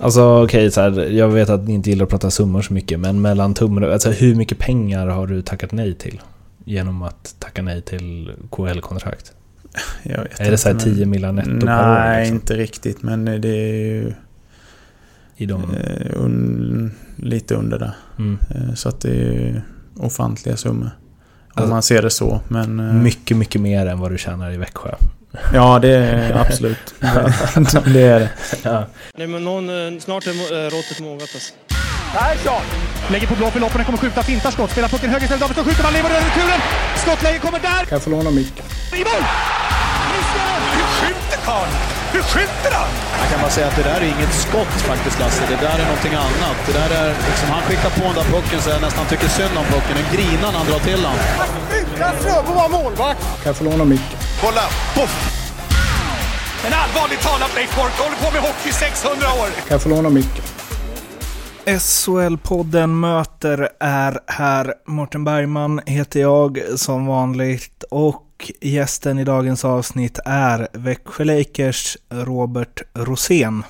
Alltså okej, okay, jag vet att ni inte gillar att prata summor så mycket, men mellan tummen alltså hur mycket pengar har du tackat nej till? Genom att tacka nej till KL-kontrakt? Jag vet är det såhär 10 miljoner netto nej, per år? Nej, liksom? inte riktigt, men det är ju... I de... Eh, un, lite under där. Mm. Eh, så att det är ofantliga summor. Om alltså, man ser det så, men... Eh, mycket, mycket mer än vad du tjänar i Växjö. Ja, det är absolut. det är det. Ja. Nej, men någon, snart är råttet mogat alltså. Persson! Lägger på blå för loppen, kommer skjuta, fintar skott, spelar pucken höger istället, Davidsson skjuter, man lever över returen! Skottläge kommer där! Kan jag få låna micken? I mål! Hur skjuter karln? Hur skjuter han? Jag kan bara säga att det där är inget skott faktiskt, Lasse. Det där är någonting annat. Det där är liksom, han skickar på den där pucken så jag nästan tycker synd om pucken. Den grinar när han drar till den. Utan Fröbo var målvakt! Kan jag få låna micken? Kolla! Poff! En allvarligt talat Leif Boork håller på med hockey 600 år! Kan jag få låna micken? SHL-podden Möter är här. Mårten Bergman heter jag som vanligt och gästen i dagens avsnitt är Växjö Lakers Robert Rosén.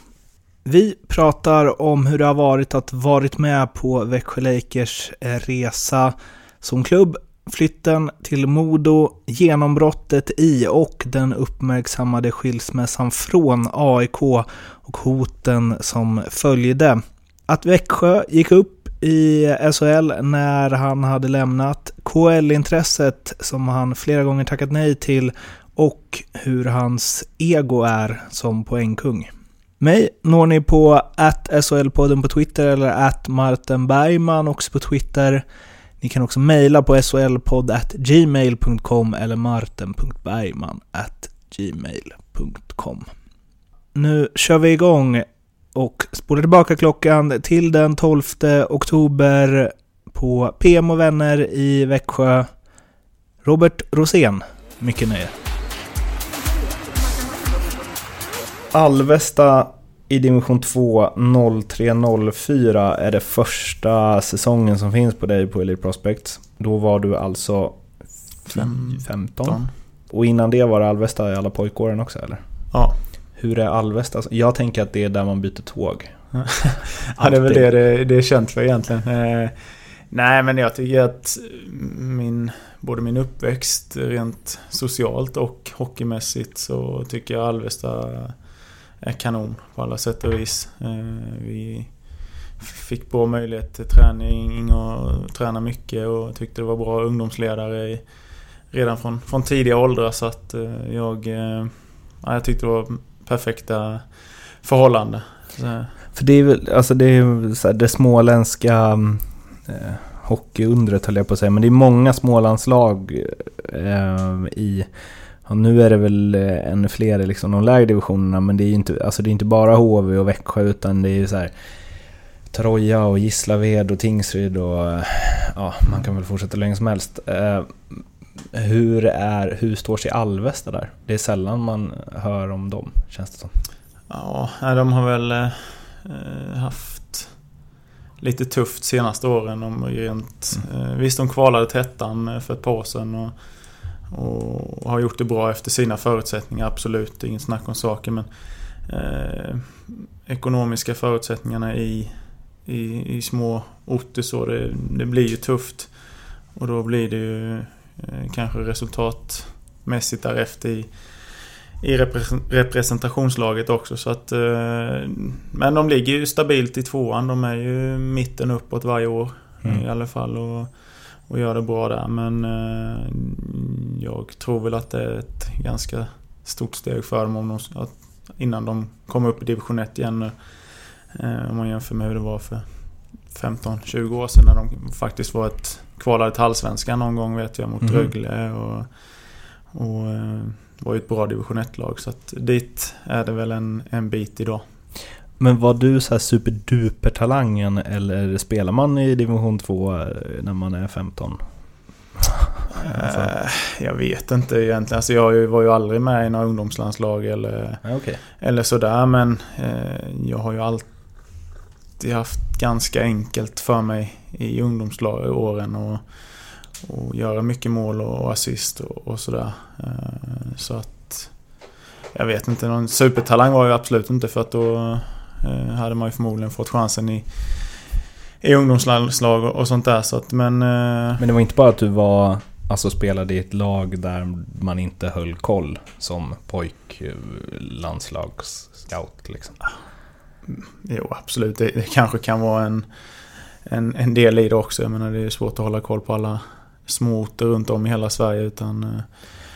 Vi pratar om hur det har varit att varit med på Växjö Lakers resa som klubb, flytten till Modo, genombrottet i och den uppmärksammade skilsmässan från AIK och hoten som följde att Växjö gick upp i SHL när han hade lämnat, KL-intresset som han flera gånger tackat nej till och hur hans ego är som poängkung. Mig når ni på att SHL-podden på Twitter eller att Martin Bergman också på Twitter. Ni kan också mejla på solpodd.gmail.com eller marten.bergman.gmail.com. Nu kör vi igång och spolar tillbaka klockan till den 12 oktober på PM och vänner i Växjö. Robert Rosén, mycket nöje. Alvesta i division 2 03-04 är det första säsongen som finns på dig på Elite Prospects. Då var du alltså 15. Och innan det var det Alvesta i alla pojkåren också eller? Ja. Hur är Alvesta? Jag tänker att det är där man byter tåg. ja, det är väl det det, det är känt för egentligen. Eh, nej, men jag tycker att min, både min uppväxt rent socialt och hockeymässigt så tycker jag Alvesta är kanon på alla sätt och vis. Eh, vi fick bra möjlighet till träning och träna mycket och tyckte det var bra ungdomsledare redan från, från tidiga åldrar så att eh, jag, eh, ja, jag tyckte det var perfekta förhållande. För det är väl, alltså det är så här, det småländska eh, hockeyundret höll jag på att säga, men det är många smålandslag eh, i och nu är det väl eh, ännu fler i liksom de lägre divisionerna, men det är ju inte, alltså det är inte bara HV och Växjö, utan det är ju så här Troja och Gislaved och Tingsryd och ja, man kan väl fortsätta länge som helst. Eh, hur, är, hur står sig Alvesta där? Det är sällan man hör om dem, känns det som. Ja, de har väl eh, haft lite tufft senaste åren. De rent, mm. eh, visst, de kvalade till ettan för ett par år sedan. Och, och, har gjort det bra efter sina förutsättningar, absolut. Inget snack om saker. Men eh, ekonomiska förutsättningarna i, i, i små orter så, det, det blir ju tufft. Och då blir det ju Eh, kanske resultatmässigt därefter i, i representationslaget också. Så att, eh, men de ligger ju stabilt i tvåan. De är ju mitten uppåt varje år mm. i alla fall. Och, och gör det bra där. Men eh, jag tror väl att det är ett ganska stort steg för dem om de, att, innan de kommer upp i division 1 igen. Om man jämför med hur det var för 15-20 år sedan när de faktiskt var ett kvalade till Allsvenskan någon gång vet jag mot mm. Rögle och, och eh, var ju ett bra division 1-lag så att dit är det väl en, en bit idag. Men var du så här superduper talangen eller spelar man i division 2 eh, när man är 15? alltså. Jag vet inte egentligen. Alltså jag var ju aldrig med i några ungdomslandslag eller, okay. eller sådär. Men jag har ju alltid haft ganska enkelt för mig i ungdomsåren och, och göra mycket mål och assist och, och sådär. Eh, så att jag vet inte, någon supertalang var jag absolut inte för att då eh, hade man ju förmodligen fått chansen i, i ungdomslag och, och sånt där. Så att, men, eh, Men det var inte bara att du var, alltså spelade i ett lag där man inte höll koll som pojklandslagsscout liksom? Jo, absolut. Det, det kanske kan vara en, en, en del i det också. Jag menar, det är svårt att hålla koll på alla småorter runt om i hela Sverige. Utan, eh,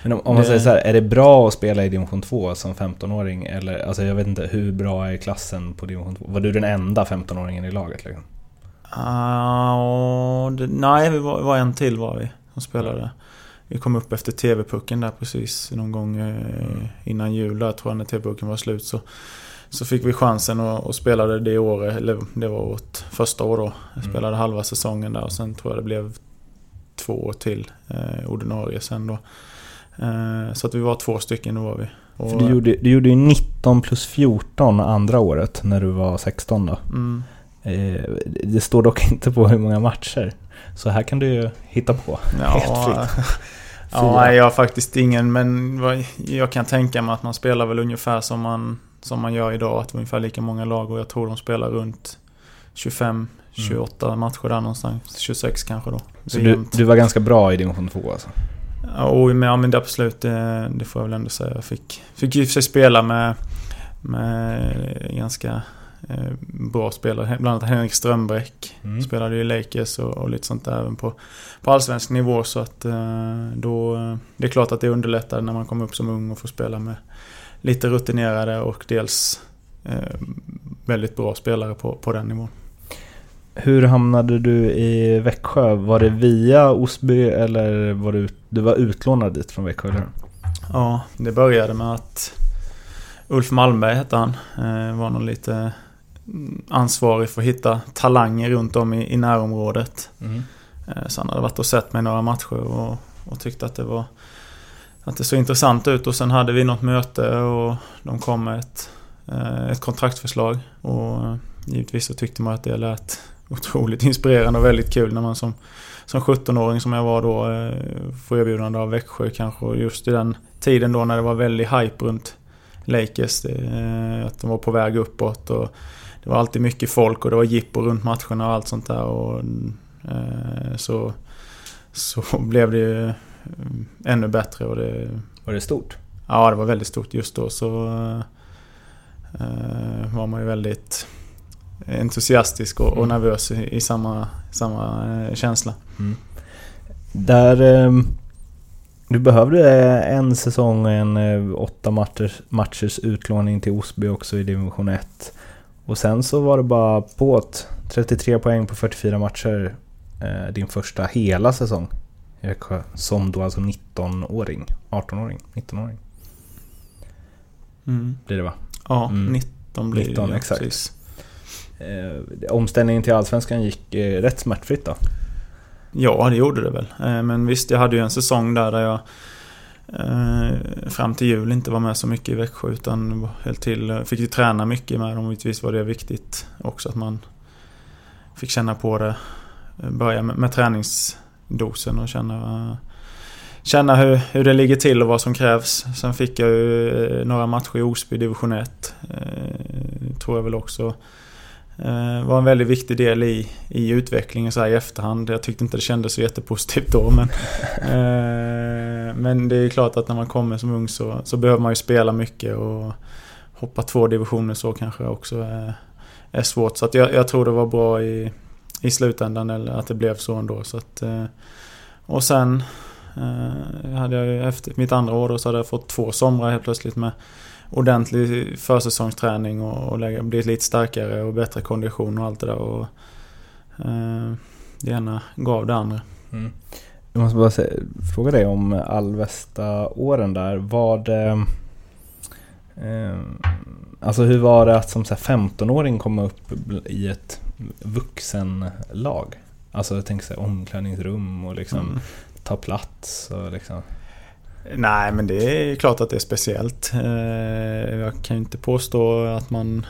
Men om, om man Det- säger så här, är det bra att spela i division 2 som 15-åring? Eller, alltså jag vet inte, hur bra är klassen på division 2? Var du den enda 15-åringen i laget liksom? ah, det, nej, vi var, var en till var vi som spelade. Vi kom upp efter TV-pucken där precis någon gång eh, innan jul där tror jag när TV-pucken var slut. Så, så fick vi chansen och, och spelade det året, eller det var vårt första år då. Jag Mm. spelade halva säsongen där och sen tror jag det blev två år till eh, ordinarie sen då. Eh, så att vi var två stycken, då var vi. Och, För du gjorde, du gjorde ju 19 plus 14 andra året när du var 16 då. Mm, Eh, det står dock inte på hur många matcher. Så här kan du ju hitta på. Helt ja, fritt. ja, jag har faktiskt ingen, men jag kan tänka mig att man spelar väl ungefär som man, som man gör idag. Att det är ungefär lika många lag och jag tror de spelar runt 25, 28 matcher där någonstans. 26 kanske då. Mm. Så du, du var ganska bra i division 2 alltså? Och, men, ja, men det absolut, det, det får jag väl ändå säga. Jag fick, fick ju för sig spela med, med ganska eh, bra spelare. Bland annat Henrik Strömbäck. Mm. Spelade ju Lakers och, och lite sånt där även på, på allsvensk nivå. Så att eh, då... Det är klart att det underlättar när man kommer upp som ung och får spela med lite rutinerade och dels eh, väldigt bra spelare på, på den nivån. Hur hamnade du i Växjö? Var det via Osby eller var du, du var utlånad dit från Växjö? Eller? Ja, det började med att Ulf Malmberg hette han. Eh, var någon lite mm, ansvarig för att hitta talanger runt om i, i närområdet. Mm. Eh, så han hade varit och sett mig några matcher och, och tyckte att det var att det såg intressant ut och sen hade vi något möte och de kom med ett, eh, ett kontraktförslag. Och givetvis så tyckte man att det lät otroligt inspirerande och väldigt kul när man som, som 17-åring som jag var då eh, får erbjudande av Växjö kanske. Och just i den tiden då när det var väldigt hype runt Lakers. Eh, att de var på väg uppåt och det var alltid mycket folk och det var jippo runt matcherna och allt sånt där. Och, eh, så, så blev det ju ännu bättre och det, Var det stort? Ja, det var väldigt stort just då så var man ju väldigt entusiastisk och, och Mm. nervös i, i samma, samma eh, känsla. Där... ehm, du behövde eh, en säsong och en eh, åtta matchers, matchers utlåning till Osby också i division 1. Och sen så var det bara på ett 33 poäng på 44 matcher. Din första hela säsong i Växjö. Som då alltså 19-åring. 18-åring, 19-åring blir det va? Ja, Mm. 19 blir 19, det. ja, exakt. precis. Eh, omställningen till Allsvenskan gick eh, rätt smärtfritt då. Ja, det gjorde det väl. Eh, Men visst, jag hade ju en säsong där, där jag eh, fram till jul inte var med så mycket i Växjö utan helt till, eh, fick ju träna mycket med dem. Givetvis var det viktigt också att man fick känna på det. Eh, börja med, med träningsdosen och känna, känna hur, hur det ligger till och vad som krävs. Sen fick jag ju eh, några matcher i Osby division 1. Eh, tror jag väl också var en väldigt viktig del i, i utvecklingen så här i efterhand. Jag tyckte inte det kändes så jättepositivt då men... eh, men det är klart att när man kommer som ung så, så behöver man ju spela mycket och hoppa två divisioner så kanske också är, är svårt. Så att jag, jag tror det var bra i, i slutändan eller att det blev så ändå. Så att, eh, och sen eh, hade jag ju efter mitt andra år då så hade jag fått två somrar helt plötsligt med ordentlig försäsongsträning och, och lägga, blivit lite starkare och bättre kondition och allt det där. Och, eh, det ena gav det andra. Mm. Jag måste bara säga, fråga dig om Alvesta-åren där. Var det... Eh, alltså hur var det att som så här 15-åring komma upp i ett vuxenlag? Alltså jag tänker så här, omklädningsrum och liksom Mm. ta plats och liksom... Nej men det är klart att det är speciellt. Eh, jag kan ju inte påstå att man,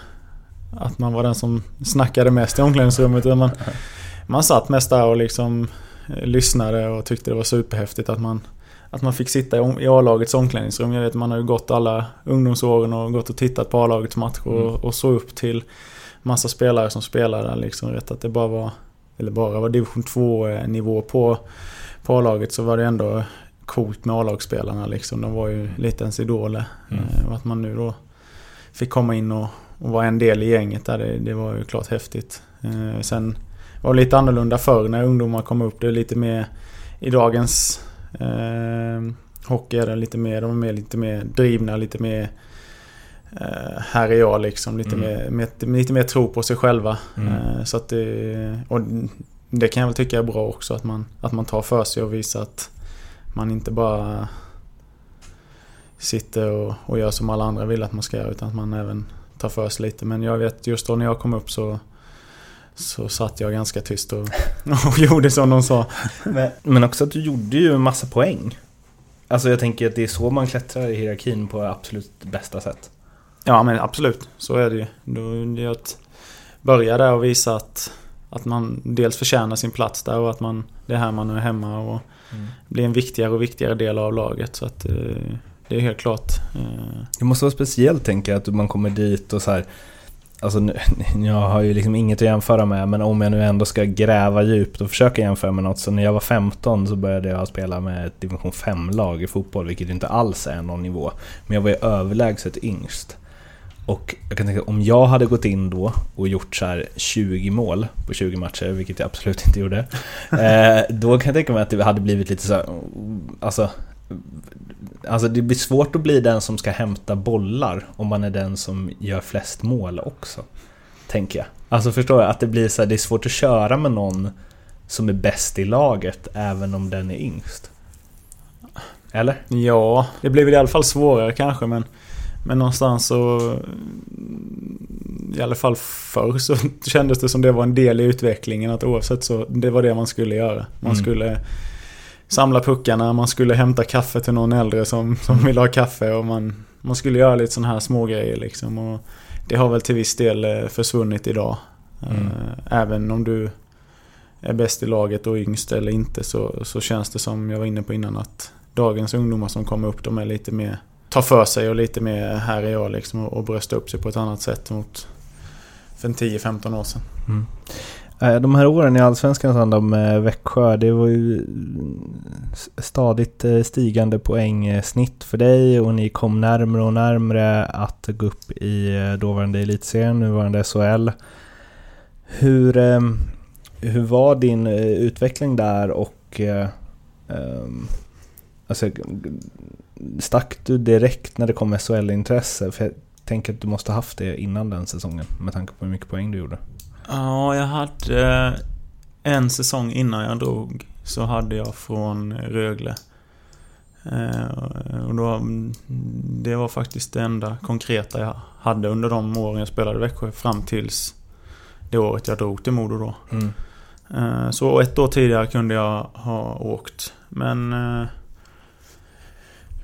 att man var den som snackade mest i omklädningsrummet. Man, man satt mest där och liksom eh, lyssnade och tyckte det var superhäftigt att man, att man fick sitta i A-lagets omklädningsrum. Jag vet man har ju gått alla ungdomsåren och gått och tittat på A-lagets matcher och, mm. och så upp till massa spelare som spelade där liksom. Rätt att det bara var, eller bara var division 2 nivå på, på A-laget så var det ändå coolt med A-lagsspelarna liksom. De var ju lite ens idoler. Mm. Eh, och att man nu då fick komma in och, och vara en del i gänget där, det, det var ju klart häftigt. Eh, sen var det lite annorlunda förr när ungdomar kom upp. Det är lite mer i dagens eh, hockey är det lite mer, de är mer, lite mer drivna, lite mer eh, här är jag liksom. Lite, mm. mer, med, lite mer tro på sig själva. Mm. Eh, så att det, och det kan jag väl tycka är bra också att man, att man tar för sig och visar att man inte bara sitter och, och gör som alla andra vill att man ska göra utan att man även tar för sig lite. Men jag vet just då när jag kom upp så så satt jag ganska tyst och, och gjorde som de sa. Men, men också att du gjorde ju en massa poäng. Alltså jag tänker att det är så man klättrar i hierarkin på absolut bästa sätt. Ja men absolut, så är det ju. Då, det är att börja där och visa att, att man dels förtjänar sin plats där och att man, det är här man är hemma och mm. blir en viktigare och viktigare del av laget. Så att eh, det är helt klart. Eh. Det måste vara speciellt tänker jag, att man kommer dit och så här Alltså jag har ju liksom inget att jämföra med men om jag nu ändå ska gräva djupt och försöka jämföra med något. Så när jag var 15 så började jag spela med ett division 5-lag i fotboll vilket inte alls är någon nivå. Men jag var ju överlägset yngst. Och jag kan tänka om jag hade gått in då och gjort så 20 mål på 20 matcher, vilket jag absolut inte gjorde. Eh, då kan jag tänka mig att det hade blivit lite så här, alltså Alltså det blir svårt att bli den som ska hämta bollar om man är den som gör flest mål också. Tänker jag. Alltså förstår jag? Att det blir så här, det är svårt att köra med någon som är bäst i laget även om den är yngst. Eller? Ja, det blir väl i alla fall svårare kanske men Men någonstans så I alla fall förr så kändes det som det var en del i utvecklingen att oavsett så Det var det man skulle göra. Man mm. skulle samla puckarna, man skulle hämta kaffe till någon äldre som, som mm. ville ha kaffe och man, man skulle göra lite sådana här små grejer liksom. Och det har väl till viss del eh, försvunnit idag. Mm. Eh, även om du är bäst i laget och yngst eller inte så, så känns det som jag var inne på innan att dagens ungdomar som kommer upp de är lite mer Ta för sig och lite mer här är jag liksom och, och upp sig på ett annat sätt mot för 10-15 år sedan. Mm. Eh, de här åren i Allsvenskan som med eh, Växjö, det var ju stadigt eh, stigande poängsnitt för dig och ni kom närmre och närmre att gå upp i dåvarande elitserien, nuvarande SHL. Hur, ehm, hur var din utveckling där och ehm, alltså, stack du direkt när det kom SHL-intresse? För jag tänker att du måste haft det innan den säsongen med tanke på hur mycket poäng du gjorde. Ja, jag hade eh, en säsong innan jag drog så hade jag från Rögle. Eh, och då, det var faktiskt det enda konkreta jag hade under de åren jag spelade i Växjö fram tills det året jag drog till Modo då. Mm. Eh, så ett år tidigare kunde jag ha åkt. Men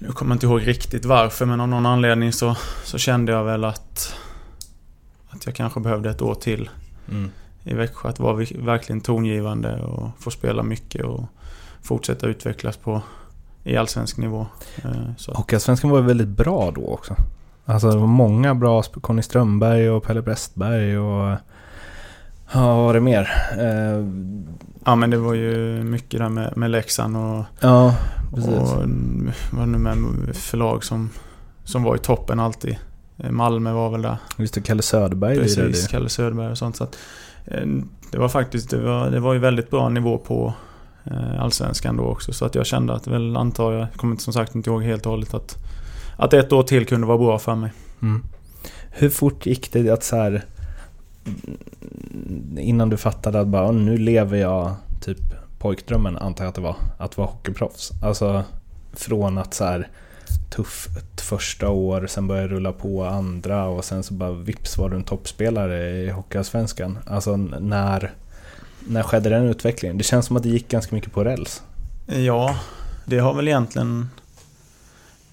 nu kommer jag inte ihåg riktigt varför men av någon anledning så, så kände jag väl att, att jag kanske behövde ett år till mm. i Växjö. Att vara verkligen tongivande och få spela mycket och fortsätta utvecklas på i allsvensk nivå. Eh, Hockeyallsvenskan var väldigt bra då också. Alltså det var många bra, Conny Strömberg och Pelle Brestberg och Ja, vad var det mer? Ja men det var ju mycket där med, med Leksand och... Ja, precis. Och vad nu med förlag som, som var i toppen alltid. Eh, Malmö var väl där. Just det, Kalle Söderberg Precis, Kalle Söderberg och sånt. Så att, eh, det var faktiskt, det var, det var ju väldigt bra nivå på eh, Allsvenskan då också. Så att jag kände att väl antar jag, kommer som sagt inte ihåg helt och hållet att, att ett år till kunde vara bra för mig. Mm. Hur fort gick det att så här innan du fattade att bara nu lever jag typ pojkdrömmen antar jag att det var, att vara hockeyproffs. Alltså från att så här tufft första år, sen började rulla på andra och sen så bara vips var du en toppspelare i Hockeyallsvenskan. Alltså när, när skedde den utvecklingen? Det känns som att det gick ganska mycket på räls. Ja, det har väl egentligen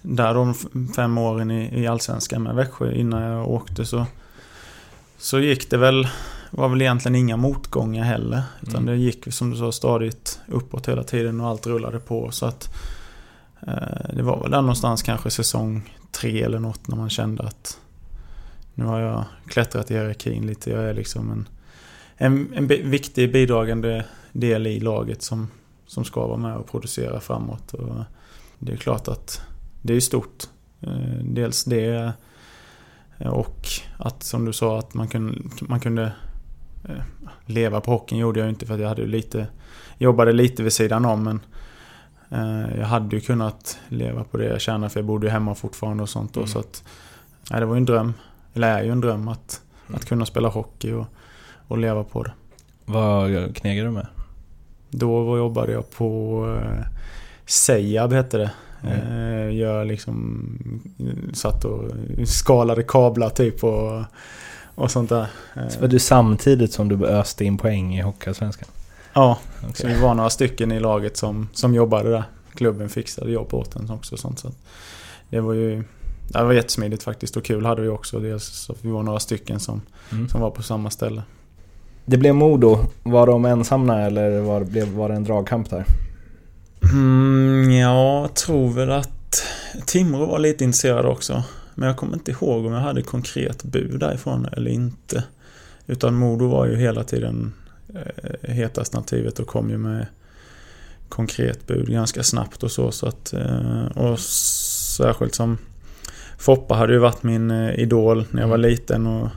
där de fem åren i, i Allsvenskan med Växjö innan jag åkte så, så gick det väl var väl egentligen inga motgångar heller. Utan mm. det gick som du sa stadigt uppåt hela tiden och allt rullade på. Så att Eh, det var väl där någonstans kanske säsong tre eller något när man kände att nu har jag klättrat i hierarkin lite. Jag är liksom en, en, en viktig bidragande del i laget som, som ska vara med och producera framåt. Och det är klart att det är stort. Eh, dels det och att som du sa att man kunde, man kunde eh, leva på hockeyn gjorde jag inte för att jag hade lite jobbade lite vid sidan om men eh, jag hade ju kunnat leva på det jag tjänade för jag bodde hemma fortfarande och sånt då, mm. så att ja, det var ju en dröm. Eller är ju en dröm att, mm. att kunna spela hockey och, och leva på det. Vad knegade du med? Då jobbade jag på eh, Seiab hette det. Mm. Jag liksom satt och skalade kablar typ och, och sånt där. Så var du samtidigt som du öste in poäng i Hockeyallsvenskan? Ja, okay. så vi var några stycken i laget som, som jobbade där. Klubben fixade jobb åt en också. Sånt, så det var ju det var jättesmidigt faktiskt och kul hade vi också. Dels så vi var några stycken som, mm. som var på samma ställe. Det blev Modo. Var de ensamma eller var, blev, var det en dragkamp där? Mm, ja, jag tror väl att Timrå var lite intresserad också. Men jag kommer inte ihåg om jag hade konkret bud därifrån eller inte. Utan Modo var ju hela tiden eh, hetast nativet och kom ju med konkret bud ganska snabbt och så. så att, eh, och särskilt som Foppa hade ju varit min eh, idol när jag var mm. liten och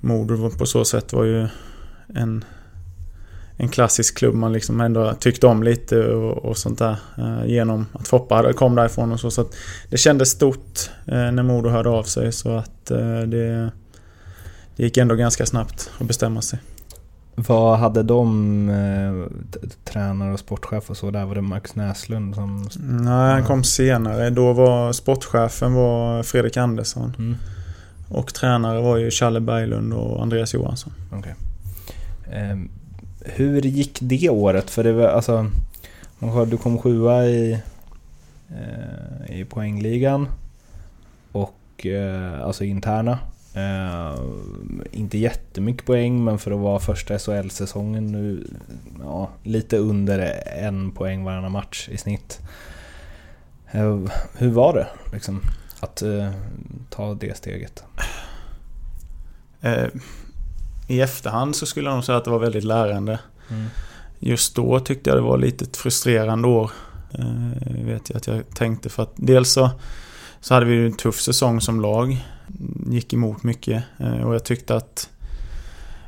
Modo på så sätt var ju en, en klassisk klubb man liksom ändå tyckte om lite och, och sånt där. Eh, genom att Foppa kom därifrån och så. Så att det kändes stort eh, när Modo hörde av sig så att eh, det, det gick ändå ganska snabbt att bestämma sig. Vad hade de eh, tränare och sportchef och så där? Var det Max Näslund som... Nej, han kom senare. Då var sportchefen var Fredrik Andersson. Mm. Och tränare var ju Challe Berglund och Andreas Johansson. Okay. Hur gick det året? För det var alltså... Du kom sjua i, eh, i poängligan. Och eh, alltså interna. Eh, inte jättemycket poäng, men för att vara första SHL-säsongen nu, ja, lite under en poäng varannan match i snitt. Eh, hur var det liksom, att uh, ta det steget? I efterhand så skulle jag nog säga att det var väldigt lärande. Mm. Just då tyckte jag det var lite ett frustrerande år. vet jag att jag tänkte för att dels så, så hade vi en tuff säsong som lag gick emot mycket. Eh, och jag tyckte att,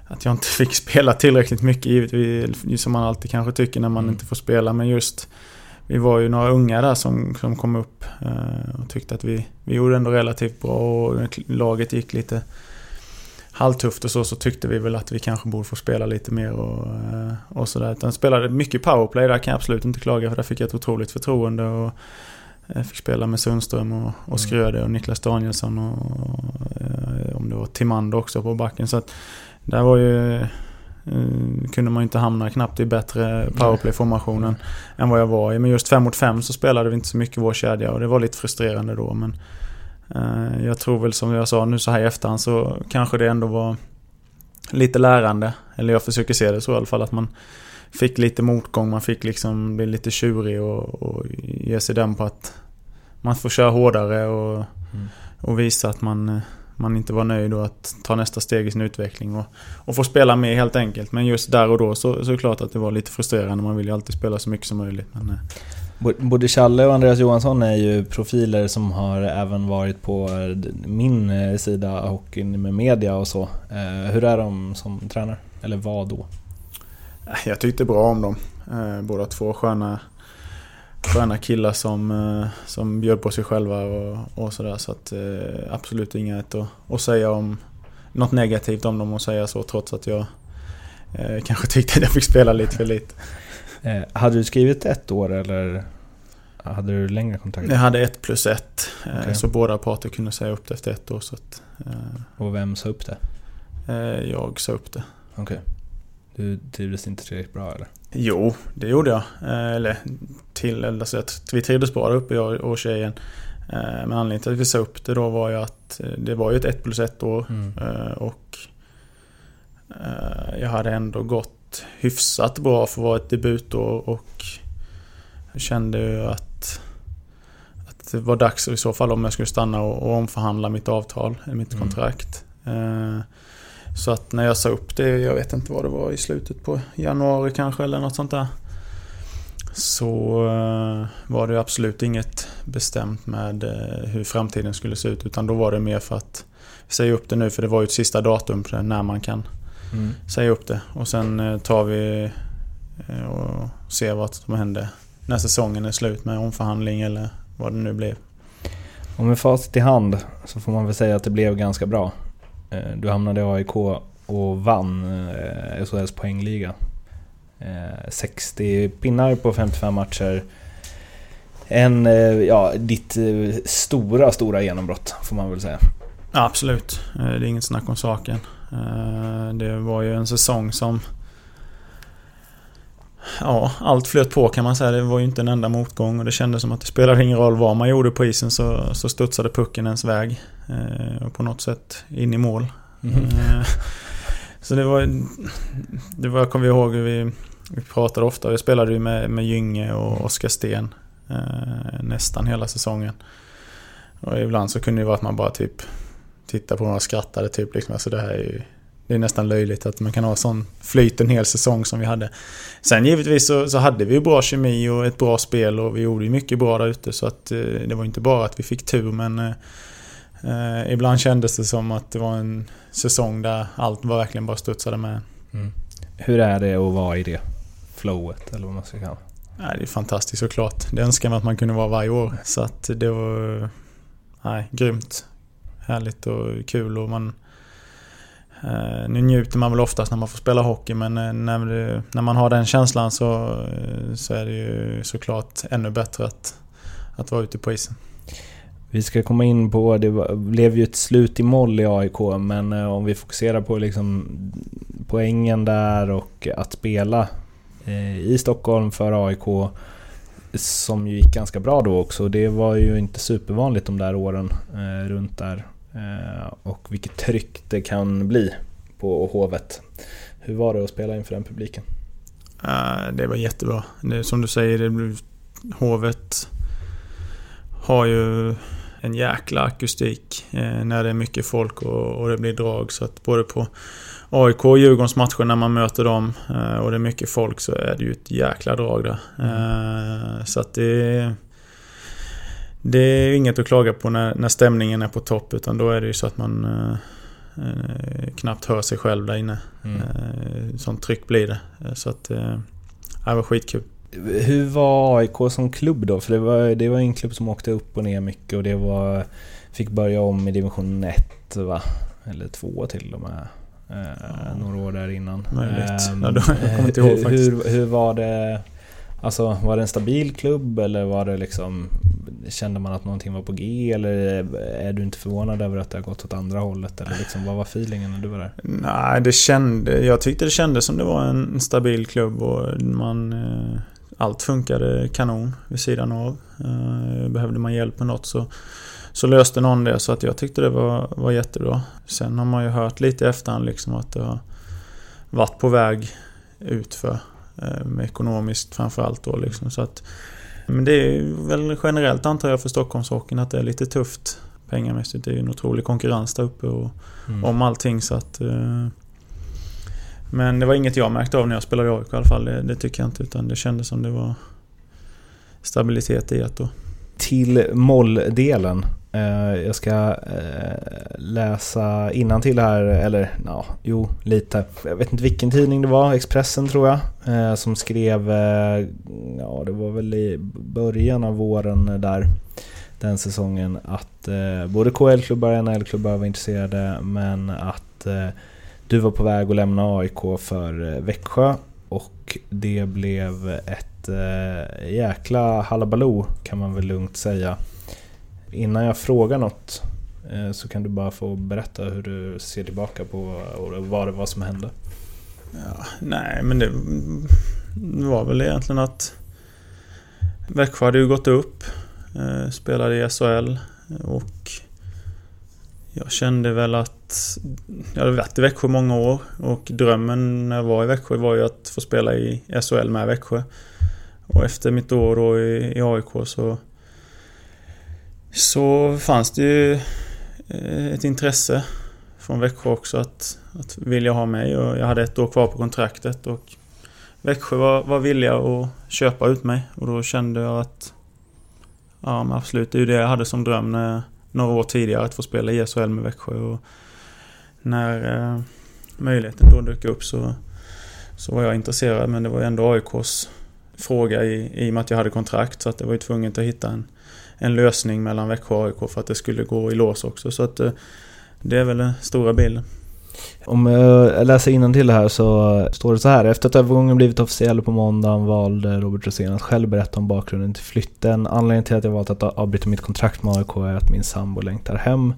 att jag inte fick spela tillräckligt mycket givetvis. Som man alltid kanske tycker när man mm. inte får spela. Men just vi var ju några unga där som, som kom upp eh, och tyckte att vi, vi gjorde ändå relativt bra och laget gick lite halvtufft och så, så tyckte vi väl att vi kanske borde få spela lite mer och, eh, och sådär. Utan spelade mycket powerplay, där kan jag absolut inte klaga för där fick jag ett otroligt förtroende. Och, jag fick spela med Sundström och, och mm. Skröde och Niklas Danielsson och, och eh, om det var Timander också på backen. Så att där var ju... Kunde man inte hamna knappt i bättre powerplay-formationen mm. än vad jag var i. Men just 5 mot 5 så spelade vi inte så mycket vår kedja och det var lite frustrerande då. Men jag tror väl som jag sa nu så här i efterhand så kanske det ändå var lite lärande. Eller jag försöker se det så i alla fall att man fick lite motgång, man fick liksom bli lite tjurig och, och ge sig den på att man får köra hårdare och, mm. och visa att man, man inte var nöjd och att ta nästa steg i sin utveckling och, och få spela med helt enkelt. Men just där och då så, så är det klart att det var lite frustrerande. Man vill ju alltid spela så mycket som möjligt. Men, eh. Både Challe och Andreas Johansson är ju profiler som har även varit på eh, min eh, sida hockeyn med media och så. Eh, hur är de som tränare? Eller vad då? Jag tyckte bra om dem. Båda två sköna, sköna killar som, som bjöd på sig själva och, och sådär. Så att absolut inget att, att säga om något negativt om dem och säga så trots att jag kanske tyckte att jag fick spela lite för lite. Eh, hade du skrivit ett år eller hade du längre kontrakt? Jag hade ett plus ett. Eh, okay. Så båda parter kunde säga upp det efter ett år. Så att, och vem sa upp det? jag sa upp det. Okej. Okay. Du trivdes inte tillräckligt bra eller? Jo, det gjorde jag. Eh, eller till, alltså att vi trivdes bra där uppe jag och tjejen. Eh, men anledningen till att vi sa upp det då var ju att eh, det var ju ett 1 plus 1 år. Mm. Och jag hade ändå gått hyfsat bra för att vara ett debutår och jag kände ju att att det var dags i så fall om jag skulle stanna och, och omförhandla mitt avtal, mitt Mm. kontrakt. Eh, så att när jag sa upp det, jag vet inte vad det var, i slutet på januari kanske eller något sånt där. Så eh, var det absolut inget bestämt med eh, hur framtiden skulle se ut. Utan då var det mer för att säga upp det nu för det var ju ett sista datum när man kan Mm. säga upp det. Och sen eh, tar vi eh, och ser vad som händer när säsongen är slut med omförhandling eller vad det nu blev. Och med facit i hand så får man väl säga att det blev ganska bra. Eh, Du hamnade i AIK och vann SHLs poängliga. Eh, 60 pinnar på 55 matcher. En, ja, ditt stora, stora genombrott får man väl säga. Ja, absolut, det är inget snack om saken. Eh, Det var ju en säsong som... Ja, allt flöt på kan man säga. Det var ju inte en enda motgång och det kändes som att det spelade ingen roll vad man gjorde på isen så, så studsade pucken ens väg. eh, Och på något sätt in i mål. Eh, Så det var... Det var, jag kommer ihåg, vi, vi pratade ofta. Vi spelade ju med, med Gynge och Oskar Sten nästan hela säsongen. Och ibland så kunde det vara att man bara typ tittade på dem och skrattade typ liksom. Alltså det här är ju... Det är nästan löjligt att man kan ha sån flyt en hel säsong som vi hade. Sen givetvis så, så hade vi ju bra kemi och ett bra spel och vi gjorde ju mycket bra där ute så att eh, det var inte bara att vi fick tur men eh, eh, ibland kändes det som att det var en säsong där allt var verkligen bara studsade med. Mm. Hur är det att vara i det flowet eller vad man ska kalla Nej, det är fantastiskt såklart. Det önskar man att man kunde vara varje år. Så att det var... Nej, grymt. Härligt och kul och man... Eh, nu njuter man väl oftast när man får spela hockey men eh, när, det, när man har den känslan så, eh, så är det ju såklart ännu bättre att, att vara ute på isen. Vi ska komma in på, det blev ju ett slut i moll i AIK, men eh, om vi fokuserar på liksom poängen där och att spela i Stockholm för AIK, som ju gick ganska bra då också. Det var ju inte supervanligt de där åren runt där. Eh, och vilket tryck det kan bli på Hovet. Hur var det att spela inför den publiken? Eh, det var jättebra. Det, som du säger, det blev, Hovet har ju en jäkla akustik eh, när det är mycket folk och, och det blir drag. Så att både på AIK och Djurgårdens matcher när man möter dem eh, och det är mycket folk så är det ju ett jäkla drag där. Eh, så att det det är inget att klaga på när, när stämningen är på topp utan då är det ju så att man eh, eh, knappt hör sig själv där inne. Mm. Eh, sånt tryck blir det. Så att eh, det var skitkul. Hur var AIK som klubb då? För det var, det var en klubb som åkte upp och ner mycket och det var... Fick börja om i division 1 va? Eller 2 till och med. Eh, några år där innan. Möjligt. Ehm, Ja, då- jag kommer inte ihåg hur, faktiskt. hur, hur var det? Alltså var det en stabil klubb eller var det liksom... Kände man att någonting var på G eller är du inte förvånad över att det har gått åt andra hållet? Eller liksom, vad var feelingen när du var där? Nej, det kände, jag tyckte det kändes som det var en stabil klubb och man... Eh, allt funkade kanon vid sidan av. Eh, behövde man hjälp med något så, så löste någon det så att jag tyckte det var, var jättebra. Sen har man ju hört lite i efterhand liksom att det har varit på väg utför eh, ekonomiskt framförallt då liksom. Så att, men det är väl generellt antar jag för Stockholmshockeyn att det är lite tufft pengamässigt. Det är ju en otrolig konkurrens där uppe och Mm. om allting så att... eh, Men det var inget jag märkte av när jag spelade i AIK i alla fall. Det, det tycker jag inte. Utan det kändes som det var stabilitet i att då. till molldelen. Eh, jag ska eh, läsa till här, eller ja, jo, lite. Jag vet inte vilken tidning det var, Expressen tror jag, eh, som skrev, ja det var väl i början av våren där, den säsongen, att både KL-klubbar och NHL-klubbar var intresserade, men att du var på väg att lämna AIK för Växjö och det blev ett jäkla halabaloo kan man väl lugnt säga. Innan jag frågar något eh, så kan du bara få berätta hur du ser tillbaka på och vad det var som hände. Ja, nej, men det, mm, var väl egentligen att Växjö hade ju gått upp. Eh, spelade i SHL. Eh, och jag kände väl att jag hade varit i Växjö många år och drömmen när jag var i Växjö var ju att få spela i SHL med Växjö. Och efter mitt år då i, i AIK så så fanns det ju eh, ett intresse från Växjö också att, att vilja ha mig. Och jag hade ett år kvar på kontraktet och Växjö var, var villiga att köpa ut mig. Och då kände jag att Ja men absolut, det är ju det jag hade som dröm när, några år tidigare att få spela i SHL med Växjö. Och när eh, möjligheten då dök upp så, så var jag intresserad. Men det var ju ändå AIKs fråga i, i och med att jag hade kontrakt. Så att det var ju tvunget att hitta en, en lösning mellan Växjö och AIK för att det skulle gå i lås också så att eh, det är väl den stora bilden. Om jag läser till det här så står det så här. Efter att övergången blivit officiell på måndagen valde Robert Rosén att själv berätta om bakgrunden till flytten. Anledningen till att jag valt att avbryta mitt kontrakt med AIK är att min sambo längtar hem.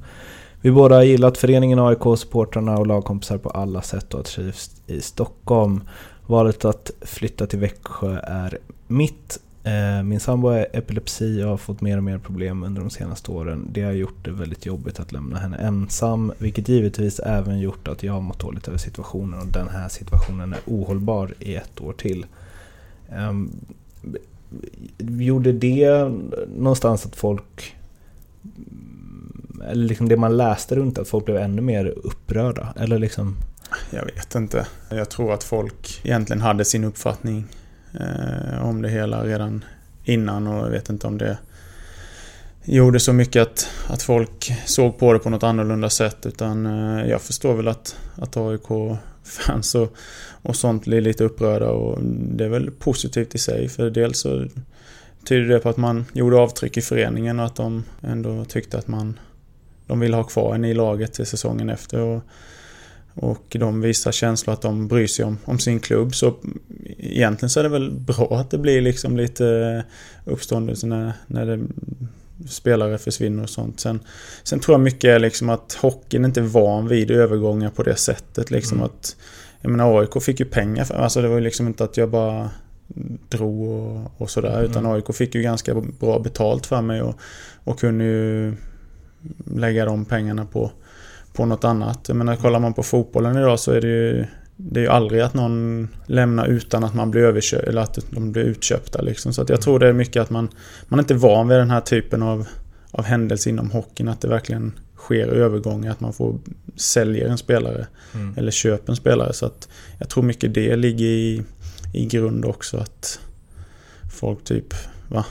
Vi båda har gillat föreningen AIK, supportrarna och lagkompisar på alla sätt och har trivs i Stockholm. Valet att flytta till Växjö är mitt. Eh, min sambo har epilepsi och har fått mer och mer problem under de senaste åren. Det har gjort det väldigt jobbigt att lämna henne ensam, vilket givetvis även gjort att jag har mått dåligt över situationen och den här situationen är ohållbar i ett år till. Ehm, gjorde det någonstans att folk eller liksom det man läste runt att folk blev ännu mer upprörda? Eller liksom... Jag vet inte. Jag tror att folk egentligen hade sin uppfattning Eh, om det hela redan innan och jag vet inte om det gjorde så mycket att, att folk såg på det på något annorlunda sätt utan eh, jag förstår väl att, att AIK-fans och, och sånt blir lite upprörda och det är väl positivt i sig för dels så tyder det på att man gjorde avtryck i föreningen och att de ändå tyckte att man de vill ha kvar en i laget till säsongen efter. Och, och de visar känslor att de bryr sig om, om sin klubb. Så egentligen så är det väl bra att det blir liksom lite uppståndelse när, när det, spelare försvinner och sånt. Sen, sen tror jag mycket är liksom att hockeyn inte är van vid övergångar på det sättet. Liksom mm. att, jag menar AIK fick ju pengar för, alltså det var ju liksom inte att jag bara drog och, och sådär. Utan mm. AIK fick ju ganska bra betalt för mig och, och kunde ju lägga de pengarna på, på något annat. Jag menar, kollar man på fotbollen idag så är det ju det är ju aldrig att någon lämnar utan att man blir överköpt eller att de blir utköpta liksom. Så att jag tror det är mycket att man, man är inte van vid den här typen av, av händelse inom hockeyn. Att det verkligen sker övergångar, att man får sälja en spelare mm. eller köper en spelare. Så att jag tror mycket det ligger i, i grund också att folk typ, va,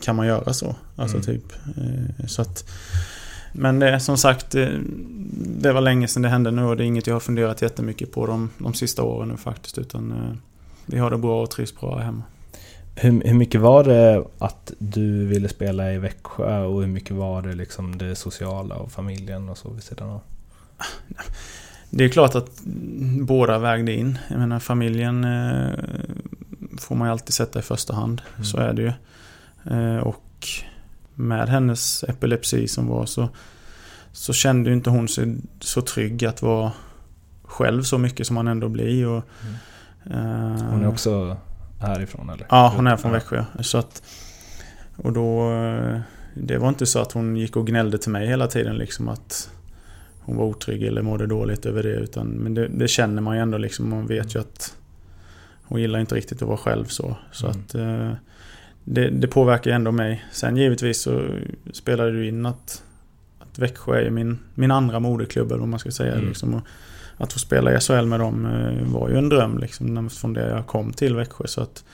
kan man göra så? Alltså mm. typ, eh, så att men det, som sagt, det, det, var länge sedan det hände nu och det är inget jag har funderat jättemycket på de, de sista åren nu faktiskt. Utan eh, vi har det bra och trivs bra här hemma. Hur, hur mycket var det att du ville spela i Växjö och hur mycket var det liksom det sociala och familjen och så vid sidan av? Det är klart att båda vägde in. Jag menar familjen eh, får man ju alltid sätta i första hand. Mm. Så är det ju. Eh, och med hennes epilepsi som var så, så kände inte hon sig så trygg att vara själv så mycket som man ändå blir. Och, mm. hon är också härifrån eller? Ja, hon är från Växjö. Så att, och då... Det var inte så att hon gick och gnällde till mig hela tiden liksom att hon var otrygg eller mådde dåligt över det. Utan, men det, det känner man ju ändå liksom. Man vet ju att hon gillar inte riktigt att vara själv så. Så mm. att... Det, det påverkar ju ändå mig. Sen givetvis så spelade du in att, att Växjö är min, min andra moderklubb eller vad man ska säga. Mm. Liksom, och att få spela i SHL med dem eh, var ju en dröm liksom, från det jag kom till Växjö. Så att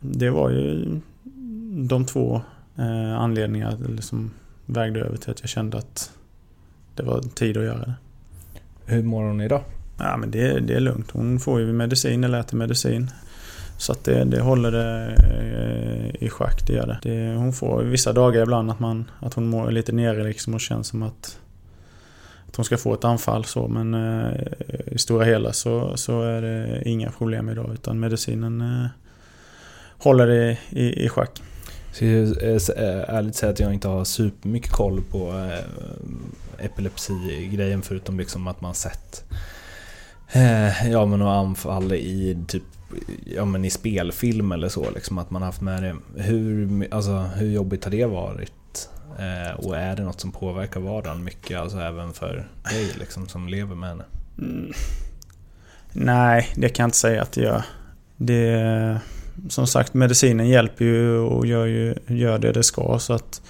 det var ju de två eh, anledningar som vägde över till att jag kände att det var tid att göra det. Hur mår hon idag? Ja men det, det är lugnt. Hon får ju medicin eller äter medicin. Så att det, det håller det eh, i schack, det gör det. det. Hon får vissa dagar ibland att, man, att hon mår lite nere liksom och känns som att, att hon ska få ett anfall så men eh, i stora hela så, så är det inga problem idag utan medicinen eh, håller det i, i schack. Så jag eh, eh, ärligt säga att jag inte har supermycket koll på epilepsi-grejen förutom liksom att man sett Eh, ja men och anfall i typ ja, men i spelfilm eller så, liksom, att man haft med det. Hur, alltså, hur jobbigt har det varit? Eh, och är det något som påverkar vardagen mycket, alltså även för dig liksom, som lever med henne? Mm. Nej, det kan jag inte säga att det gör. Det, som sagt, medicinen hjälper ju och gör, ju, gör det det ska. Så att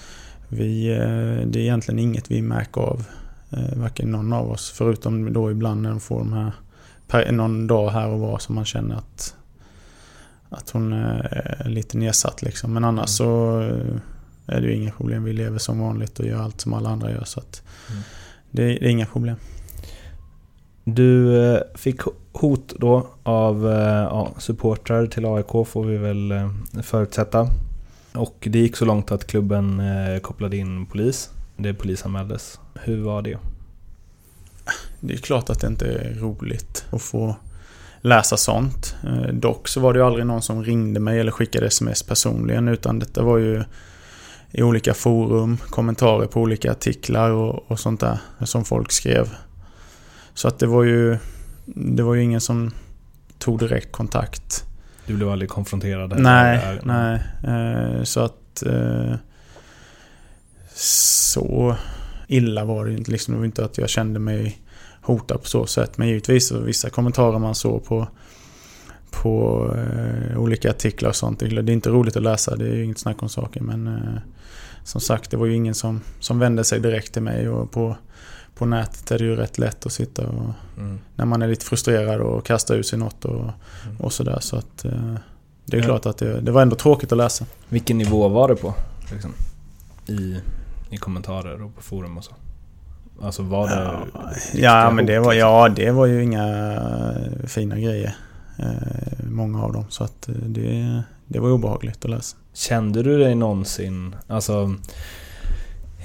vi, eh, det är egentligen inget vi märker av. Eh, varken någon av oss. Förutom då ibland när de får de här någon dag här och var som man känner att, att hon är lite nedsatt liksom. Men annars mm. så är det ju inga problem. Vi lever som vanligt och gör allt som alla andra gör. Så mm. det, det, är inga problem. Du eh, fick hot då av eh, ja, supportrar till AIK får vi väl eh, förutsätta. Och det gick så långt att klubben kopplade in polis. Det polisanmäldes. Hur var det? Det är klart att det inte är roligt att få läsa sånt. Dock så var det ju aldrig någon som ringde mig eller skickade sms personligen utan detta var ju i olika forum, kommentarer på olika artiklar och, och sånt där som folk skrev. Så att det var ju, det var ju ingen som tog direkt kontakt. Du blev aldrig konfronterad? Nej, nej. Eh, så att... Eh, så illa var det inte. Liksom, det var inte att jag kände mig hotad på så sätt. Men givetvis vissa kommentarer man såg på, på eh, olika artiklar och sånt. Det är inte roligt att läsa, det är ju inget snack om saken. Men eh, som sagt, det var ju ingen som, som vände sig direkt till mig. Och på, på nätet är det ju rätt lätt att sitta och... Mm. När man är lite frustrerad och kasta ut sig något och, mm. och sådär. Så att... Eh, det är ja. klart att det, det var ändå tråkigt att läsa. Vilken nivå var det på? Liksom, I, I kommentarer och på forum och så? Alltså var det... Ja, ja men det var, ja, det var ju inga fina grejer. Eh, många av dem. Så att eh, det, det var obehagligt att läsa. Kände du dig någonsin... Alltså...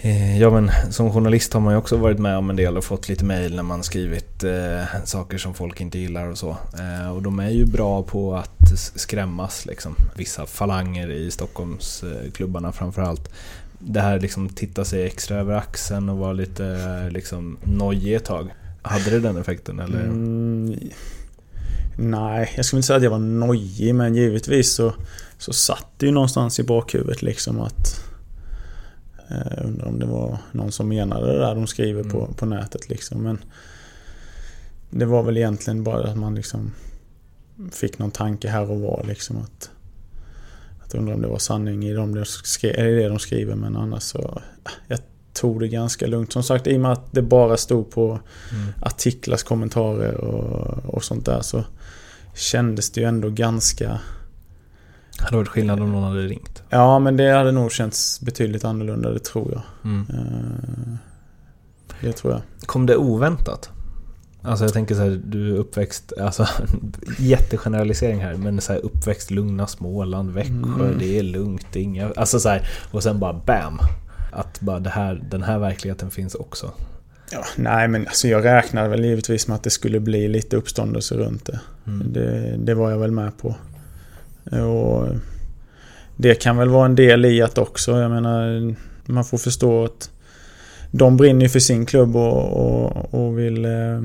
Eh, ja men som journalist har man ju också varit med om en del och fått lite mail när man skrivit eh, saker som folk inte gillar och så. Eh, och de är ju bra på att skrämmas liksom. Vissa falanger i Stockholmsklubbarna framförallt. Det här liksom titta sig extra över axeln och vara lite liksom nojig ett tag. Hade det den effekten eller? Mm, nej, jag skulle inte säga att jag var nojig men givetvis så, så satt det ju någonstans i bakhuvudet liksom att jag eh, undrar om det var någon som menade det där de skriver mm. på, på nätet liksom. Men det var väl egentligen bara att man liksom fick någon tanke här och var liksom att att undra om det var sanning i de det de skriver men annars så jag tog det ganska lugnt. Som sagt i och med att det bara stod på mm. artiklars kommentarer och, och sånt där så kändes det ju ändå ganska hade varit skillnad om någon hade ringt? Ja, men det hade nog känts betydligt annorlunda, det tror jag. Mm. Eh, det tror jag. Kom det oväntat? Alltså jag tänker så här, du är uppväxt, alltså jättegeneralisering här, men så här uppväxt lugna Småland, Växjö, mm. det är lugnt, det är inga... Alltså så här, och sen bara BAM! Att bara det här, den här verkligheten finns också. Ja, nej, men alltså jag räknade väl givetvis med att det skulle bli lite uppståndelse runt det. Mm. det. Det var jag väl med på. Och det kan väl vara en del i att också, jag menar, man får förstå att de brinner ju för sin klubb och, och, och vill eh,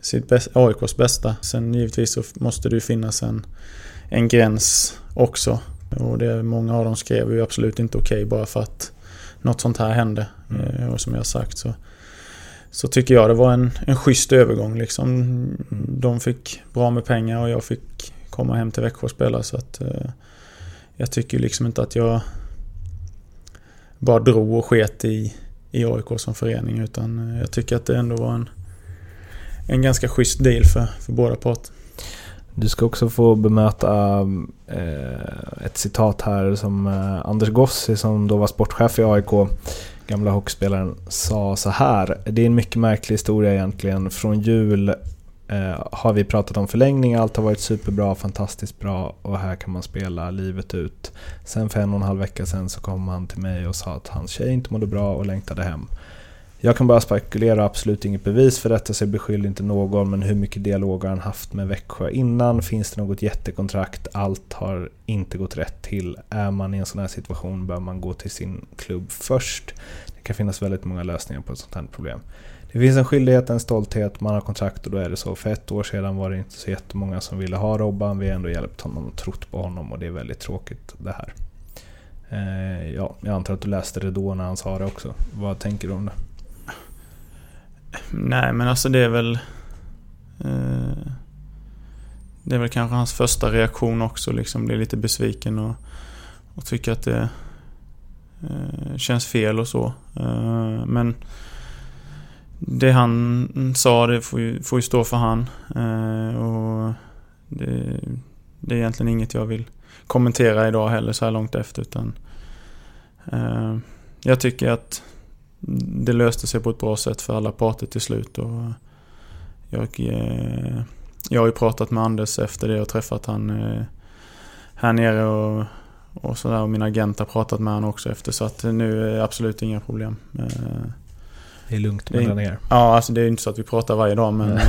sitt bäst, AIKs bästa. Sen givetvis så måste det ju finnas en, en gräns också. Och det, många av dem skrev ju absolut inte okej okay bara för att något sånt här hände. Mm. Eh, och som jag sagt så, så tycker jag det var en, en schysst övergång liksom. Mm. De fick bra med pengar och jag fick komma hem till Växjö och spela. Så att, eh, jag tycker liksom inte att jag bara drog och sket i, i AIK som förening. Utan jag tycker att det ändå var en, en ganska schysst deal för, för båda parter. Du ska också få bemöta eh, ett citat här som eh, Anders Gossi som då var sportchef i AIK, gamla hockeyspelaren, sa så här. Det är en mycket märklig historia egentligen. Från jul eh, har vi pratat om förlängning, allt har varit superbra, fantastiskt bra och här kan man spela livet ut. Sen för en och en halv vecka sen så kom han till mig och sa att hans tjej inte mådde bra och längtade hem. Jag kan bara spekulera, absolut inget bevis för detta så jag beskyller inte någon men hur mycket dialog har han haft med Växjö innan? Finns det något jättekontrakt? Allt har inte gått rätt till. Är man i en sån här situation bör man gå till sin klubb först. Det kan finnas väldigt många lösningar på ett sånt här problem. Det finns en skyldighet, en stolthet, man har kontrakt och då är det så. För ett år sedan var det inte så jättemånga som ville ha Robban. Vi har ändå hjälpt honom och trott på honom och det är väldigt tråkigt det här. Eh, ja, jag antar att du läste det då när han sa det också. Vad tänker du om det? Nej men alltså det är väl... Eh, det är väl kanske hans första reaktion också liksom. Blir lite besviken och, och tycker att det... eh, känns fel och så. Eh, men det han sa, det får ju, får ju stå för han. Eh, och det, det, är egentligen inget jag vill kommentera idag heller så här långt efter. Utan, eh, jag tycker att det löste sig på ett bra sätt för alla parter till slut. Och jag, eh, jag har ju pratat med Anders efter det och träffat han eh, här nere och, och sådär. Och min agent har pratat med honom också efter. Så att nu är det absolut inga problem. Eh, det är lugnt mellan er? Ja, alltså det är inte så att vi pratar varje dag men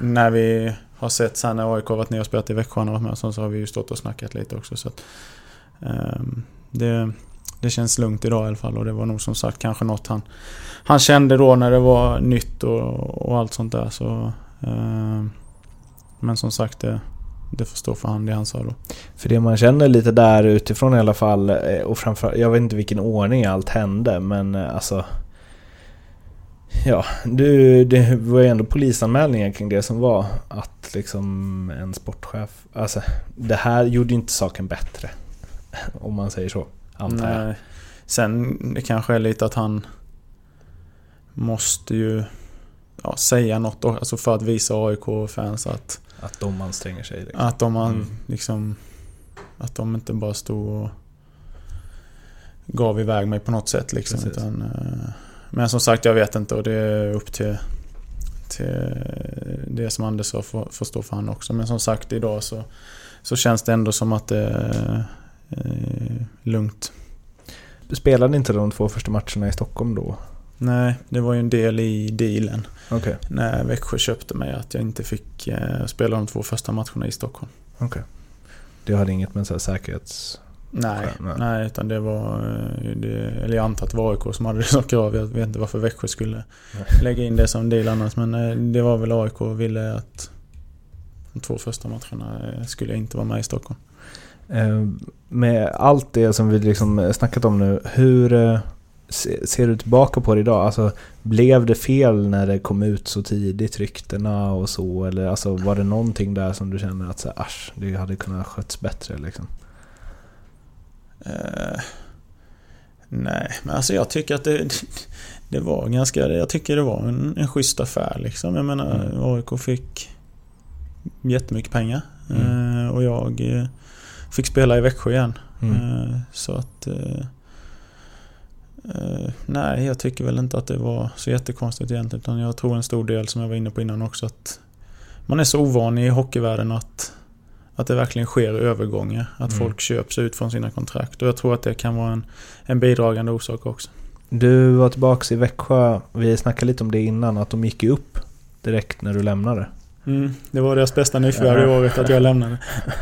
när vi har sett sen när AIK varit ner och spelat i Växjö och varit med så, har vi ju stått och snackat lite också. Så att, eh, det, det känns lugnt idag i alla fall och det var nog som sagt kanske något han, han kände då när det var nytt och, och allt sånt där. Så, eh, men som sagt, det, det får stå för han, det han sa då. För det man känner lite där utifrån i alla fall, eh, och framför, jag vet inte vilken ordning allt hände, men eh, alltså Ja, du, det var ju ändå polisanmälningar kring det som var att liksom en sportchef... Alltså, det här gjorde ju inte saken bättre. Om man säger så, antar Nej. jag. Sen det kanske är lite att han måste ju ja, säga något alltså för att visa AIK-fans att... Att de anstränger sig. Liksom. Att de mm. liksom... Att de inte bara stod och gav iväg mig på något sätt liksom. Utan, eh, men som sagt, jag vet inte och det är upp till, till det som Anders sa får, får stå för han också. Men som sagt, idag så, så känns det ändå som att det eh, lugnt. Spelade inte de två första matcherna i Stockholm då? Nej, det var ju en del i dealen. Okay. När Växjö köpte mig, att jag inte fick eh, spela de två första matcherna i Stockholm. Okej. Okay. Det hade inget med så säkerhets... Nej, nej, nej. utan det var... Eh, det, eller jag antar att det var AIK som hade det som krav. Jag vet inte varför Växjö skulle nej. lägga in det som deal annars. Men det var väl AIK ville att de två första matcherna skulle jag inte vara med i Stockholm. Med allt det som vi liksom snackat om nu, hur ser du tillbaka på det idag? Alltså, blev det fel när det kom ut så tidigt, ryktena och så? Eller alltså, var det någonting där som du känner att så, asch, det hade kunnat skötts bättre? Liksom? Uh, nej, men alltså jag tycker att det, det var ganska... Jag tycker det var en, en schysst affär liksom. Jag menar, mm. AIK fick jättemycket pengar. Mm. Uh, och jag fick spela i Växjö igen. Mm. så att... nej, jag tycker väl inte att det var så jättekonstigt egentligen. Utan jag tror en stor del, som jag var inne på innan också, att man är så ovan i hockeyvärlden att att det verkligen sker övergångar. Att mm. folk köps ut från sina kontrakt. Och jag tror att det kan vara en, en bidragande orsak också. Du var tillbaka i Växjö. Vi snackade lite om det innan, att de gick upp direkt när du lämnade. Mm, det var deras bästa nyförvärv i året att jag lämnade.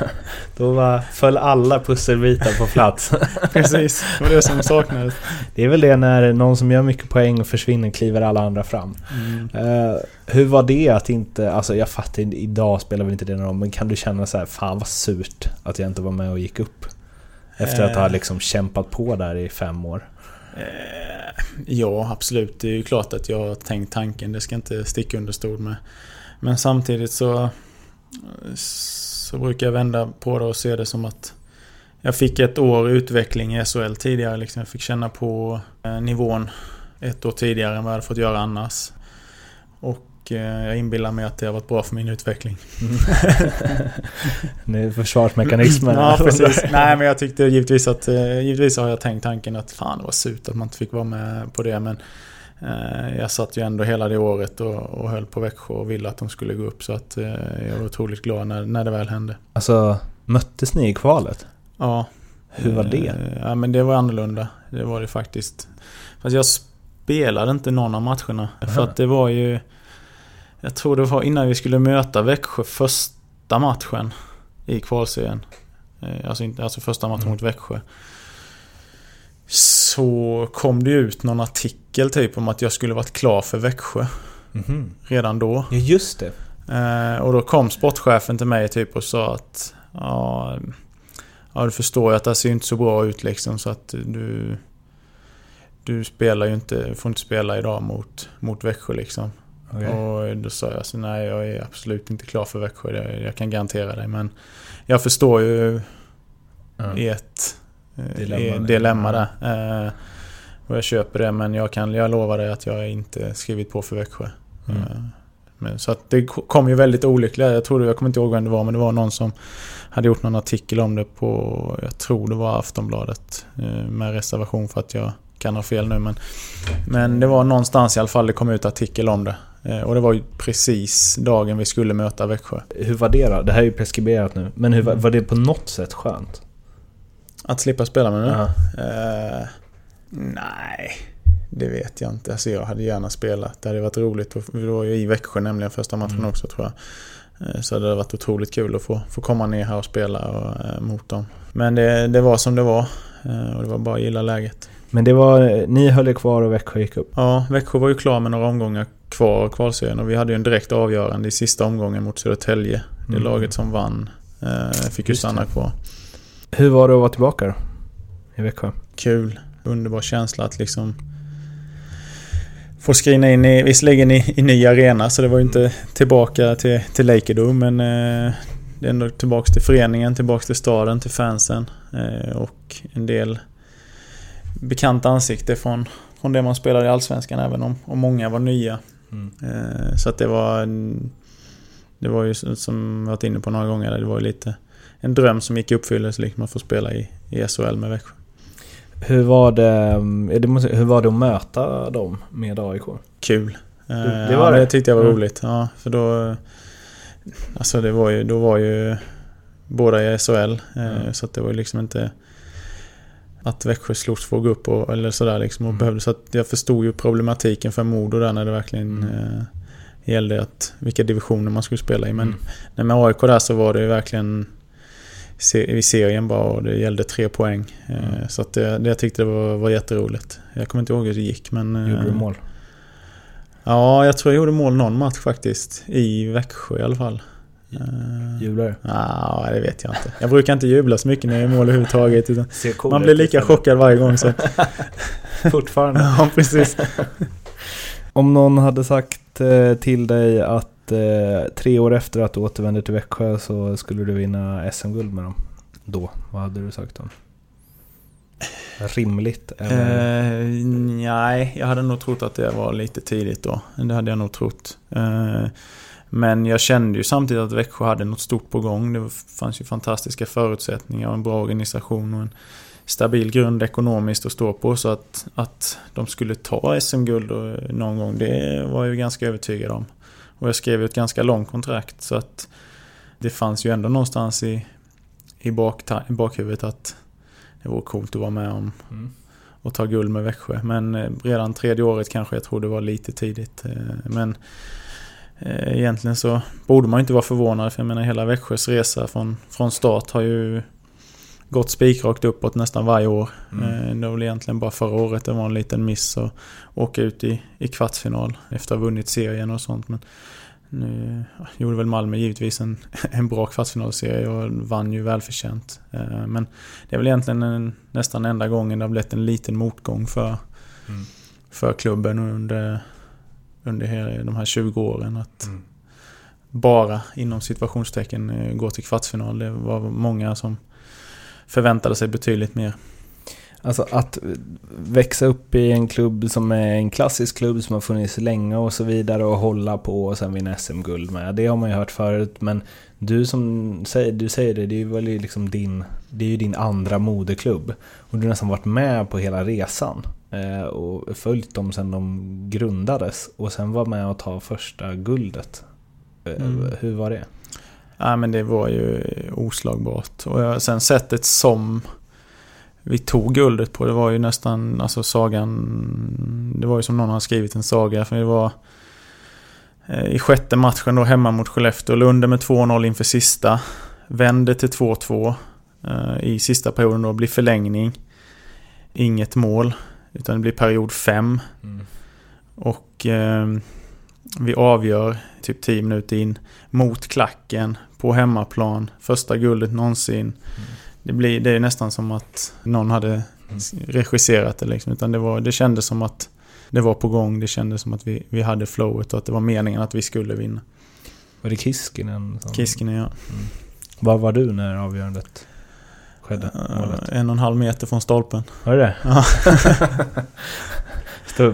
Då var, föll alla pusselbitar på plats. Precis, det var det som saknades. Det är väl det när någon som gör mycket poäng och försvinner kliver alla andra fram. Mm. Uh, hur var det att inte, alltså jag fattar idag spelar väl inte det någon roll, men kan du känna så här, fan vad surt att jag inte var med och gick upp? Efter att ha eh. liksom kämpat på där i fem år. Uh, ja, absolut. Det är ju klart att jag har tänkt tanken, det ska inte sticka under stol med. Men samtidigt så, så brukar jag vända på det och se det som att jag fick ett år utveckling i SHL tidigare. Liksom. Jag fick känna på eh, nivån ett år tidigare än vad jag hade fått göra annars. Och eh, jag inbillar mig att det har varit bra för min utveckling. Nu är försvarsmekanismen. ja, precis. Nej, men jag tyckte givetvis att... Eh, givetvis har jag tänkt tanken att fan det var surt att man inte fick vara med på det. Men jag satt ju ändå hela det året och, och höll på Växjö och ville att de skulle gå upp. Så att eh, jag var otroligt glad när, när det väl hände. Alltså, möttes ni i kvalet? Ja. Hur var det? Eh, ja, men det var annorlunda. Det var det faktiskt. Fast jag spelade inte någon av matcherna. Aha. För att det var ju... Jag tror det var innan vi skulle möta Växjö första matchen i kvalserien. Alltså, inte, alltså första matchen mm. mot Växjö så kom det ut någon artikel typ om att jag skulle varit klar för Växjö. Mm -hmm. Redan då. Ja, just det. Eh, och då kom sportchefen till mig typ och sa att ja, ja, du förstår ju att det ser inte så bra ut liksom så att du du spelar ju inte, får inte spela idag mot, mot Växjö liksom. Okay. Och då sa jag så nej jag är absolut inte klar för Växjö, jag, jag kan garantera dig. Men jag förstår ju mm. ert eh, Dilemma. dilemma där. Eh, och jag köper det men jag kan jag lovar dig att jag inte skrivit på för Växjö. Mm. Eh, Men, så att det kom ju väldigt olyckligt. Jag tror jag kommer inte ihåg vem det var men det var någon som hade gjort någon artikel om det på, jag tror det var Aftonbladet. eh, Med reservation för att jag kan ha fel nu men Men det var någonstans i alla fall det kom ut artikel om det. Eh, Och det var ju precis dagen vi skulle möta Växjö. Hur var det då? Det här är ju preskriberat nu. Men hur, var- var det på något sätt skönt? Att slippa spela med nu? Ja. Eh, nej, det vet jag inte. Alltså jag hade gärna spelat. Det hade varit roligt. Vi var ju i Växjö nämligen första matchen Mm. också tror jag. Eh, Så det hade varit otroligt kul att få, få komma ner här och spela och, eh, mot dem. Men det, det var som det var. Eh, och det var bara att gilla läget. Men det var, ni höll er kvar och Växjö gick upp. Ja, Växjö var ju klar med några omgångar kvar av kvalserien och vi hade ju en direkt avgörande i sista omgången mot Södertälje. Det Mm. laget som vann eh, fick ju Just stanna det. kvar. Hur var det att vara tillbaka då? I Växjö? kul. Underbar känsla att liksom få skrina in i, visserligen i, i ny arena så det var ju inte tillbaka till, till Lakedom men eh, det är ändå tillbaka till föreningen, tillbaka till staden, till fansen eh, och en del bekanta ansikte från, från det man spelade i Allsvenskan även om, om många var nya. Mm. Eh, så att det var Det var ju som jag varit inne på några gånger, det var ju lite en dröm som gick i uppfyllelse liksom att få spela i, i SHL med Växjö. Hur var det, måste- hur var det att möta dem med AIK? Kul. Eh, det ja, var det det? tyckte jag var Mm. roligt. Ja, för då... Alltså det var ju, då var ju båda i SHL. eh, Mm. Så att det var ju liksom inte att Växjö slogs för att gå upp och, eller sådär liksom. Och Mm. behövde, så att jag förstod ju problematiken för Modo där när det verkligen Mm. eh, gällde att, vilka divisioner man skulle spela i. Men Mm. nej, med AIK där så var det ju verkligen i serien bara och det gällde tre poäng. Eh, Mm. Så att det, det jag tyckte det var, var jätteroligt. Jag kommer inte ihåg hur det gick men... eh, Gjorde du mål? Ja, jag tror jag gjorde mål någon match faktiskt. I Växjö i alla fall. Uh, Jublar du? ja, det vet jag inte. Jag brukar inte jubla så mycket när jag gör mål överhuvudtaget. Utan cool man blir lika chockad varje gång. Så. Fortfarande. ja, precis. Om någon hade sagt eh, till dig att eh, tre år efter att du återvände till Växjö så skulle du vinna SM-guld med dem. Då, vad hade du sagt då? Rimligt? Eller? Eh, nej, jag hade nog trott att det var lite tidigt då. Det hade jag nog trott. Eh, men jag kände ju samtidigt att Växjö hade något stort på gång. Det fanns ju fantastiska förutsättningar och en bra organisation och en stabil grund ekonomiskt att stå på. Så att, att de skulle ta SM-guld eh, någon gång, det var jag ju ganska övertygad om. Och jag skrev ett ganska långt kontrakt så att det fanns ju ändå någonstans i, i bakhuvudet att det vore coolt att vara med om Mm. och ta guld med Växjö. Men eh, redan tredje året kanske jag tror det var lite tidigt. Eh, Men eh, egentligen så borde man inte vara förvånad. För jag menar hela Växjös resa från, från start har ju gått spikrakt uppåt nästan varje år. Mm. Eh, Det var väl egentligen bara förra året det var en liten miss att åka ut i, i kvartsfinal efter att ha vunnit serien och sånt. Men nu ja, gjorde väl Malmö givetvis en, en bra kvartsfinalserie och vann ju välförtjänt. Eh, Men det är väl egentligen en, nästan enda gången det har blivit en liten motgång för, Mm. för klubben under, under hela de här 20 åren. Att Mm. bara inom situationstecken eh, gå till kvartsfinal. Det var många som förväntade sig betydligt mer. Alltså att växa upp i en klubb som är en klassisk klubb som har funnits länge och så vidare och hålla på och sen vinna SM-guld med. Det har man ju hört förut men du som säger, du säger det, det är väl liksom din, det är ju din andra moderklubb. Och du har nästan varit med på hela resan. Eh, och följt dem sedan de grundades och sen var med och ta första guldet. Eh, Mm. Hur var det? Ja, men det var ju oslagbart. Och jag, sen sättet som vi tog guldet på, det var ju nästan, alltså sagan, det var ju som någon har skrivit en saga. För det var eh, i sjätte matchen då hemma mot Skellefteå, låg under med 2-0 inför sista. Vände till 2-2 eh, i sista perioden då, blir förlängning. Inget mål, utan det blir period 5. Mm. Och eh, vi avgör typ 10 minuter in mot klacken på hemmaplan. Första guldet någonsin. Det, blir, det är nästan som att någon hade regisserat det liksom. Utan det, var, det kändes som att det var på gång. Det kändes som att vi, vi hade flowet och att det var meningen att vi skulle vinna. Var det Kiskinen? Som... Kiskinen ja. Var var du när avgörandet? skedde Eh, målet? en och en halv meter från stolpen. Var det det? Ja.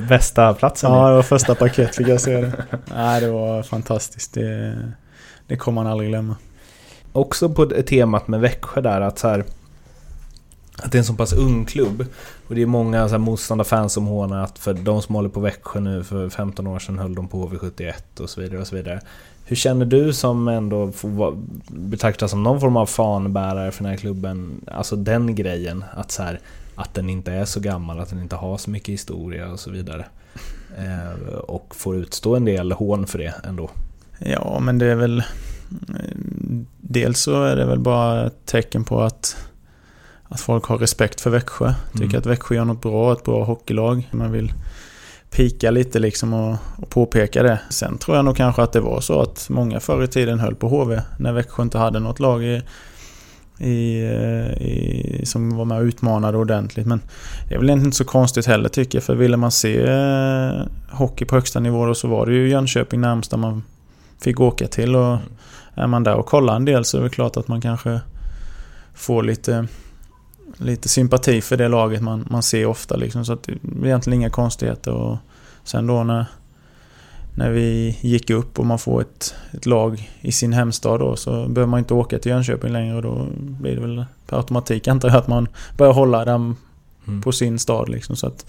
Bästa platsen Ja, det var första paket fick jag se det. Nej, det var fantastiskt. Det, det kommer man aldrig glömma. Också på temat med Växjö där att så här, Att det är en så pass ung klubb. Och det är många så här motståndarfans som hånar att för de som håller på Växjö nu för 15 år sedan höll de på HV71 och så vidare och så vidare. Hur känner du som ändå betraktas som någon form av fanbärare för den här klubben? Alltså den grejen att så här, att den inte är så gammal, att den inte har så mycket historia och så vidare. Eh, och får utstå en del hån för det ändå. Ja, men det är väl... Dels så är det väl bara ett tecken på att, att folk har respekt för Växjö. Tycker Mm. att Växjö gör något bra, ett bra hockeylag. Man vill pika lite liksom och, och påpeka det. Sen tror jag nog kanske att det var så att många förr i tiden höll på HV när Växjö inte hade något lag i, i, eh, i, som var med och utmanade ordentligt. Men det är väl inte så konstigt heller tycker jag. För ville man se eh, hockey på högsta nivå då så var det ju Jönköping närmsta man fick åka till. Och är man där och kollar en del så är det klart att man kanske får lite, lite sympati för det laget man, man ser ofta. Liksom. Så att det är egentligen inga konstigheter. Och sen då när, när vi gick upp och man får ett, ett lag i sin hemstad då så behöver man inte åka till Jönköping längre och då blir det väl per automatik antar jag att man börjar hålla den Mm. på sin stad liksom. Så att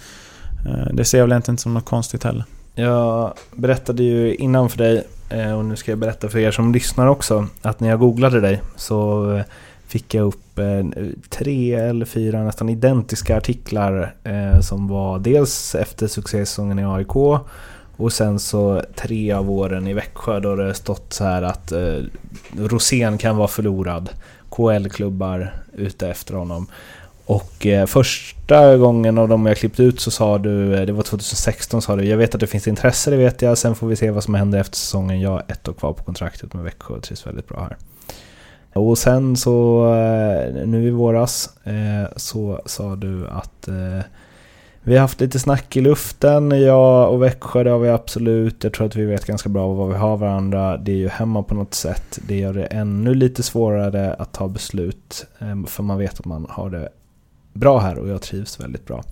eh, det ser jag väl egentligen inte som något konstigt heller. Jag berättade ju innan för dig, eh, och nu ska jag berätta för er som lyssnar också, att när jag googlade dig så eh, fick jag upp eh, tre eller fyra nästan identiska artiklar eh, som var dels efter succésäsongen i AIK och sen så tre av åren i Växjö då det stått så här att eh, Rosén kan vara förlorad. KL-klubbar ute efter honom. Och eh, första gången av dem jag klippt ut så sa du, eh, det var 2016 sa du, jag vet att det finns intresse, det vet jag, sen får vi se vad som händer efter säsongen. Jag har ett år kvar på kontraktet med Växjö och trivs väldigt bra här. Och sen så, eh, nu i våras, eh, så sa du att eh, vi har haft lite snack i luften, jag och Växjö, det har vi absolut. Jag tror att vi vet ganska bra vad vi har varandra. Det är ju hemma på något sätt. Det gör det ännu lite svårare att ta beslut, för man vet att man har det bra här och jag trivs väldigt bra.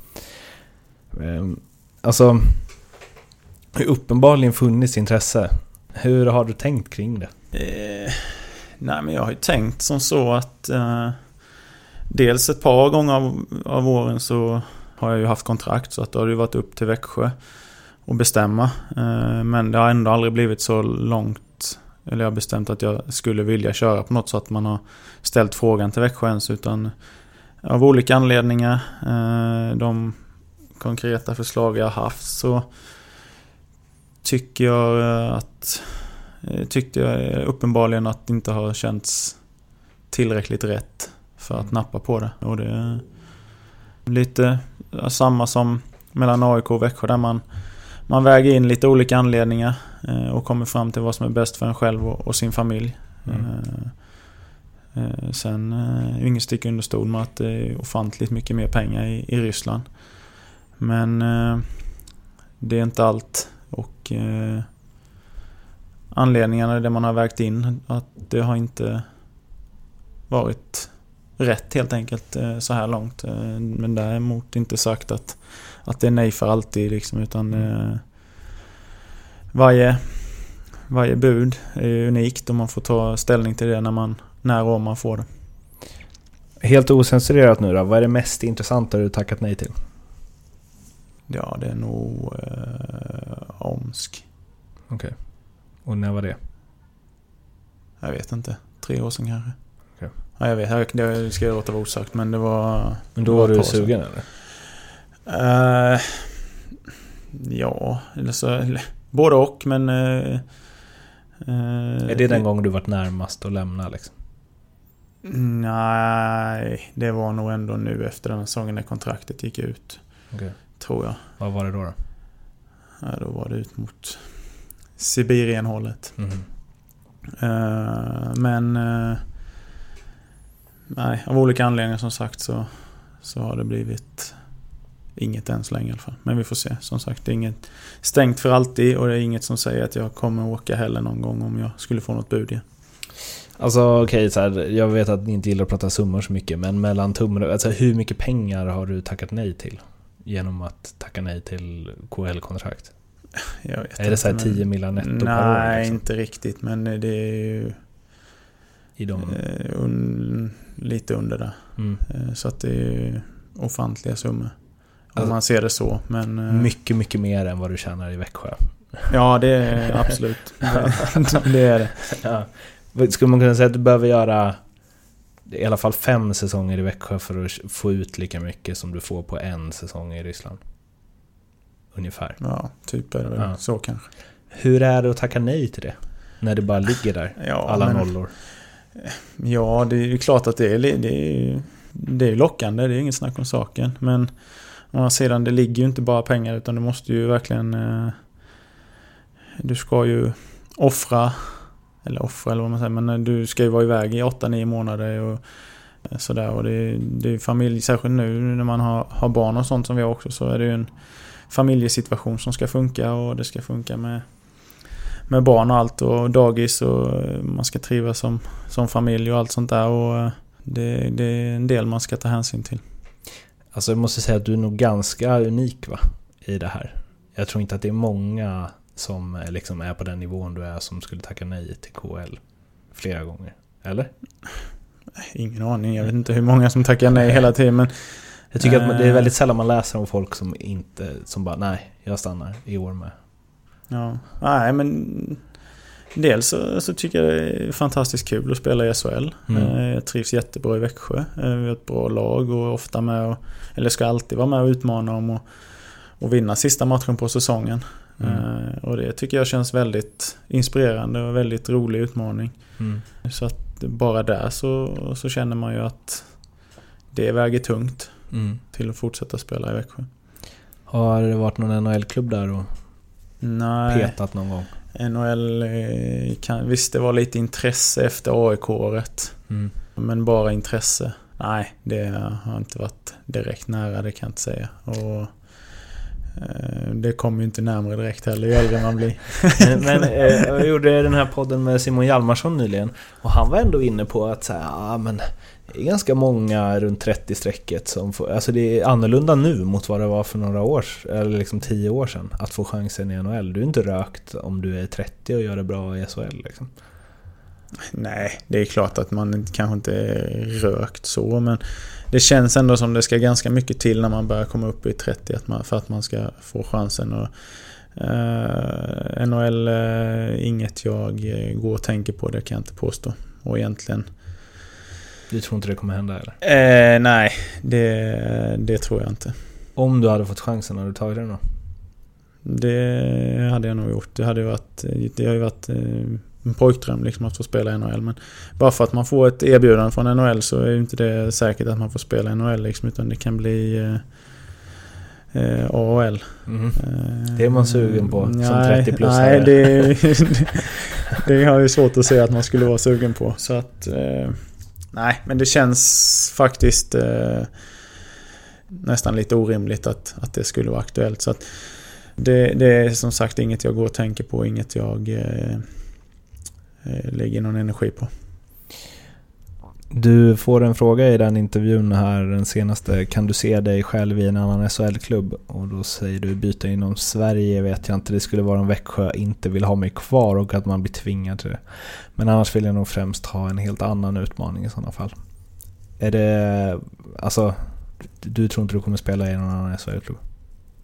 Ehm, alltså, det har uppenbarligen funnits intresse. Hur har du tänkt kring det? Eh, nej men jag har ju tänkt som så att eh, Dels ett par gånger av, av åren så har jag ju haft kontrakt så att då har det ju varit upp till Växjö att bestämma. Eh, men det har ändå aldrig blivit så långt eller jag har bestämt att jag skulle vilja köra på något så att man har ställt frågan till Växjö ens utan av olika anledningar eh, de konkreta förslag jag har haft så tycker jag eh, att tyckte jag uppenbarligen att det inte har känts tillräckligt rätt för att nappa på det. Och det är lite samma som mellan AIK och Växjö där man, man väger in lite olika anledningar eh, och kommer fram till vad som är bäst för en själv och, och sin familj. Mm. Eh, eh, Sen eh, ingen stick under stol med att det är ofantligt mycket mer pengar i, i Ryssland. Men eh, det är inte allt. Och eh, anledningarna det man har vägt in. Att det har inte varit rätt helt enkelt eh, så här långt. Eh, men däremot inte sagt att, att det är nej för alltid liksom. Utan eh, varje, varje bud är unikt och man får ta ställning till det när, man, när och om man får det. Helt osensurerat nu då, vad är det mest intressanta du tackat nej till? Ja, det är nog eh, Omsk. Okej. Och när var det? Jag vet inte. Tre år sedan kanske. Okej. Ja, jag vet. Jag- Det ska jag låta vara osagt. Men det var... Men då var du sugen eller? Eh, ja, eller så... Eller, både och, men... eh, eh, Är det den gången du varit närmast att lämna liksom? Nej, det var nog ändå nu efter den säsongen när kontraktet gick ut. Okej. Tror jag. Vad var det då? då? Ja, då var det ut mot Sibirienhållet. Mhm. Eh, men... eh, nej, av olika anledningar som sagt så, så har det blivit inget än så länge i alla fall. Men vi får se. Som sagt, det är inget stängt för alltid och det är inget som säger att jag kommer åka heller någon gång om jag skulle få något bud igen. Alltså okej, så här, jag vet att ni inte gillar att prata summor så mycket, men mellan tummen alltså hur mycket pengar har du tackat nej till? Genom att tacka nej till KL-kontrakt? Jag vet Är det så här inte, 10 men- miljoner netto Nej, per år? Liksom, inte riktigt. Men det är ju I de, eh, un, lite under där. mm. Eh, Så att det är ju ofantliga summor. Om Alltså- man ser det så. Men eh, Mycket, mycket mer än vad du tjänar i Växjö. ja, det är absolut. det, det är det. Ja. Skulle man kunna säga att du behöver göra i alla fall fem säsonger i Växjö för att få ut lika mycket som du får på en säsong i Ryssland? Ungefär. Ja, typ är det väl Ja. så kanske. Hur är det att tacka nej till det? När det bara ligger där, Ja, alla men- nollor. Ja, det är ju klart att det är, det är, det är lockande. Det är inget snack om saken. Men å andra sidan, det ligger ju inte bara pengar utan du måste ju verkligen... Eh, du ska ju offra, eller offra eller vad man säger, men eh, du ska ju vara iväg i 8-9 månader och eh, sådär. Och det, är- det är familj, särskilt nu när man har, har barn och sånt som vi har också, så är det ju en familjesituation som ska funka och det ska funka med med barn och allt och dagis och eh, man ska trivas som, som familj och allt sånt där. Och eh, det, det är en del man ska ta hänsyn till. Alltså jag måste säga att du är nog ganska unik va? I det här. Jag tror inte att det är många som eh, liksom är på den nivån du är som skulle tacka nej till KL flera gånger. Eller? Ingen aning, jag vet inte hur många som tackar nej hela tiden men Jag tycker att det är Eh. väldigt sällan man läser om folk som inte, som bara nej, jag stannar i år med. ja, nej men Dels så, så tycker jag det är fantastiskt kul att spela i SHL. Mm. Eh, Jag trivs jättebra i Växjö. Eh, Vi har ett bra lag och ofta med och, Eller ska alltid vara med och utmana om att och vinna sista matchen på säsongen. Mm. Och det tycker jag känns väldigt inspirerande och väldigt rolig utmaning. Mm. Så att bara där så, så känner man ju att det väger tungt Mm. till att fortsätta spela i Växjö. Har det varit någon NHL-klubb där och Nej, petat någon gång? NHL eh, kan, visst det var lite intresse efter AIK-året. Mm. Men bara intresse. Nej, det har inte varit direkt nära, det kan jag inte säga. Och eh, det kommer ju inte närmare direkt heller ju äldre man blir. Men, eh, jag gjorde den här podden med Simon Hjalmarsson nyligen och han var ändå inne på att så här, ja, men det är ganska många runt 30-strecket som får, alltså det är annorlunda nu mot vad det var för några år, eller liksom 10 år sedan, att få chansen i NHL. Du är inte rökt om du är 30 och gör det bra i SHL liksom. Nej, det är klart att man kanske inte är rökt så men det känns ändå som det ska ganska mycket till när man börjar komma upp i 30 att man, för att man ska få chansen. Och, eh, NHL är eh, inget jag eh, går och tänker på, det kan jag inte påstå. Och egentligen... Du tror inte det kommer hända eller? Eh, nej, det, det tror jag inte. Om du hade fått chansen, hade du tagit den då? Det hade jag nog gjort. Det hade varit, det har ju varit eh, en pojkdröm liksom att få spela i NHL. Men bara för att man får ett erbjudande från NHL så är ju inte det säkert att man får spela i NHL liksom. Utan det kan bli eh, eh, AHL. Mhm. Eh, Det är man sugen på som nej, 30-plussare. Nej, det, det har jag svårt att se att man skulle vara sugen på. Så att... Eh, nej, men det känns faktiskt eh, nästan lite orimligt att, att det skulle vara aktuellt. Så att det, det är som sagt inget jag går och tänker på, inget jag eh, eh, lägger någon energi på. Du får en fråga i den intervjun här, den senaste. Kan du se dig själv i en annan SHL-klubb? Och då säger du byta inom Sverige vet jag inte. Det skulle vara om Växjö inte vill ha mig kvar och att man blir tvingad till det. Men annars vill jag nog främst ha en helt annan utmaning i sådana fall. Är det... Alltså... Du tror inte du kommer spela i någon annan SHL-klubb?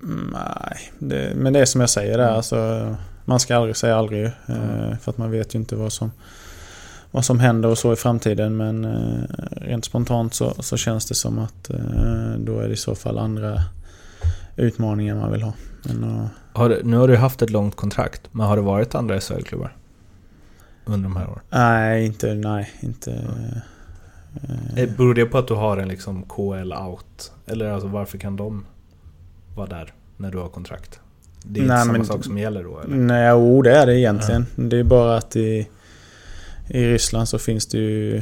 Mm, Nej, det, men det är som jag säger där. Mm. Alltså, man ska aldrig säga aldrig. Eh, för att man vet ju inte vad som, vad som händer och så i framtiden. Men eh, rent spontant så, så känns det som att eh, då är det i så fall andra utmaningar man vill ha. Men, och, Har du, nu har du haft ett långt kontrakt, men har det varit andra SHL-klubbar? Under de här åren? nej, inte... Nej, inte eh, Eh, Beror det på att du har en liksom KL out? Eller alltså varför kan de vara där när du har kontrakt? Det är Nej, inte samma men- sak som gäller då eller? Nej, jo det är det egentligen. Det är bara att i, i Ryssland så finns det ju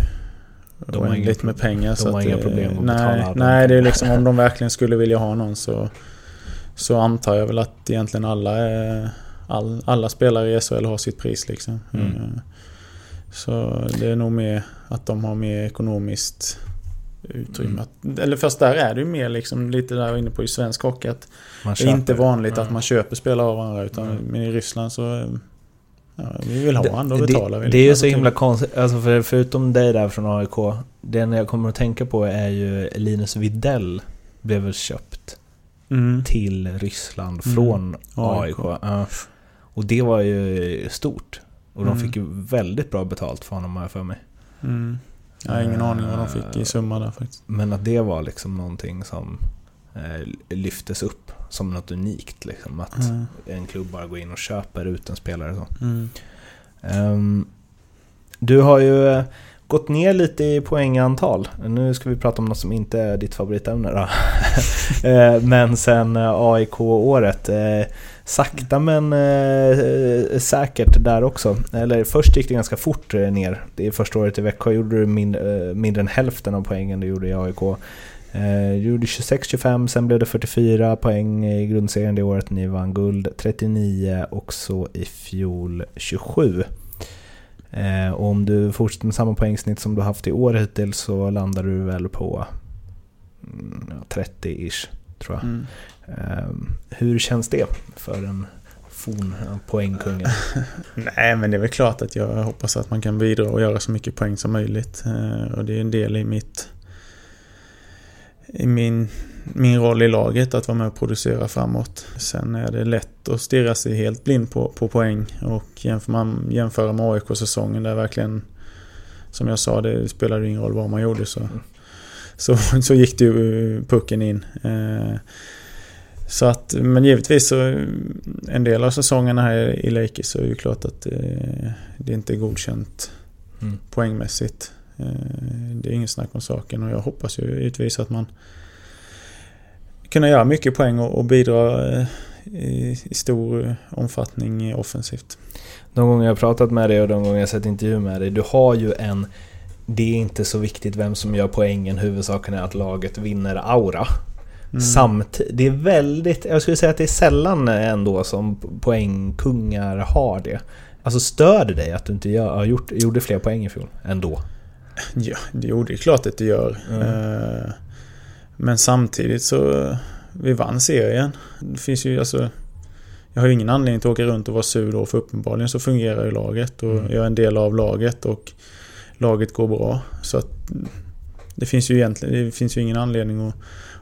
De har inga oändligt med pengar. De så har inga det- problem att nej, betala Nej, det är liksom om de verkligen skulle vilja ha någon så, så antar jag väl att egentligen alla, all, alla spelare i SHL har sitt pris liksom. Mm. Eh, Så det är nog mer att de har mer ekonomiskt utrymme. Mm. Eller först där är det ju mer liksom lite där inne på i svensk hockey att det är inte vanligt mm. att man köper spelare av andra utan men i Ryssland så ja, vi vill ha honom, då betalar vi. Det, det är ju så himla konstigt, alltså för, förutom dig där från AIK. Den jag kommer att tänka på är ju Linus Videll blev väl köpt mm. till Ryssland mm. från AIK. AIK. Ja. Och det var ju stort. Och de mm. fick ju väldigt bra betalt för honom har jag för mig. Mm. Jag har ingen aning vad de fick i summa där faktiskt. Men att det var liksom någonting som eh, lyftes upp som något unikt. Liksom, att mm. en klubb bara går in och köper ut en spelare. Så. Mm. Um, du har ju eh, gått ner lite i poängantal. Nu ska vi prata om något som inte är ditt favoritämne då. Eh, men sen eh, AIK-året. Sakta men eh, säkert där också. Eller först gick det ganska fort ner. Det är första året i Växjö gjorde du min, eh, mindre än hälften av poängen du gjorde i AIK. Eh, gjorde 26-25, sen blev det 44 poäng i grundserien det året ni vann guld. 39 också i fjol 27. Eh, och om du fortsätter med samma poängsnitt som du haft i år hittills så landar du väl på mm, 30-ish tror jag. Mm. Ehm, hur känns det för en forn poängkungen? Nej, men det är väl klart att jag hoppas att man kan bidra och göra så mycket poäng som möjligt. Ehm, och det är en del i mitt i min, min roll i laget att vara med och producera framåt. Sen är det lätt att stirra sig helt blind på, på poäng och jämför man jämföra med AIK-säsongen där verkligen som jag sa, det spelade ingen roll vad man gjorde så, så, så gick det ju pucken in. Ehm, så att, men givetvis så en del av säsongerna här i Lakers så är det ju klart att eh, det inte är godkänt mm. poängmässigt. Eh, det är ingen snack om saken och jag hoppas ju givetvis att man kunna göra mycket poäng och, bidra eh, i, stor omfattning offensivt. De gånger jag har pratat med dig och de gånger jag sett intervju med dig, du har ju en det är inte så viktigt vem som gör poängen, huvudsaken är att laget vinner aura. Mm. Samtidigt, det är väldigt, jag skulle säga att det är sällan ändå som poängkungar har det. Alltså stör det dig att du inte gör, gjort, gjorde fler poäng i fjol ändå? Ja, det gjorde det klart att det gör. Mm. Men samtidigt så, vi vann serien. Det finns ju alltså jag har ju ingen anledning att åka runt och vara sur då för uppenbarligen så fungerar ju laget och mm. jag är en del av laget och laget går bra. Så att det finns ju egentligen det finns ju ingen anledning att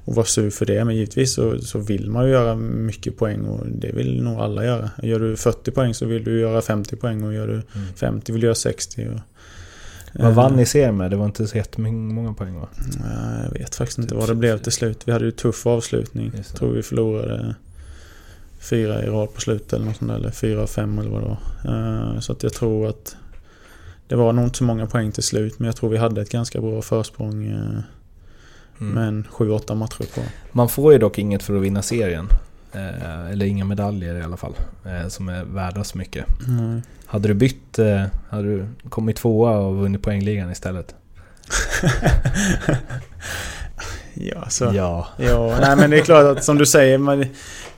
och vara sur för det. Men givetvis så, så vill man ju göra mycket poäng och det vill nog alla göra. Gör du 40 poäng så vill du göra 50 poäng och gör du 50 vill du göra 60. Och, vad vann ni serien med? Det var inte så jättemånga poäng va? Jag vet faktiskt inte vad det blev till slut. Vi hade ju tuff avslutning. Jag tror vi förlorade fyra i rad på slutet eller något sånt där. Eller fyra av fem eller vad det var. Eh, så att jag tror att det var nog inte så många poäng till slut. Men jag tror vi hade ett ganska bra försprång eh, Mm. Men 7-8 matcher kvar. Man får ju dock inget för att vinna serien. Eh, eller inga medaljer i alla fall. Eh, som är värda så mycket. Mm. Hade du bytt, eh, hade du kommit tvåa och vunnit poängligan istället? ja, så. Ja. ja. Nej men det är klart att som du säger. Men,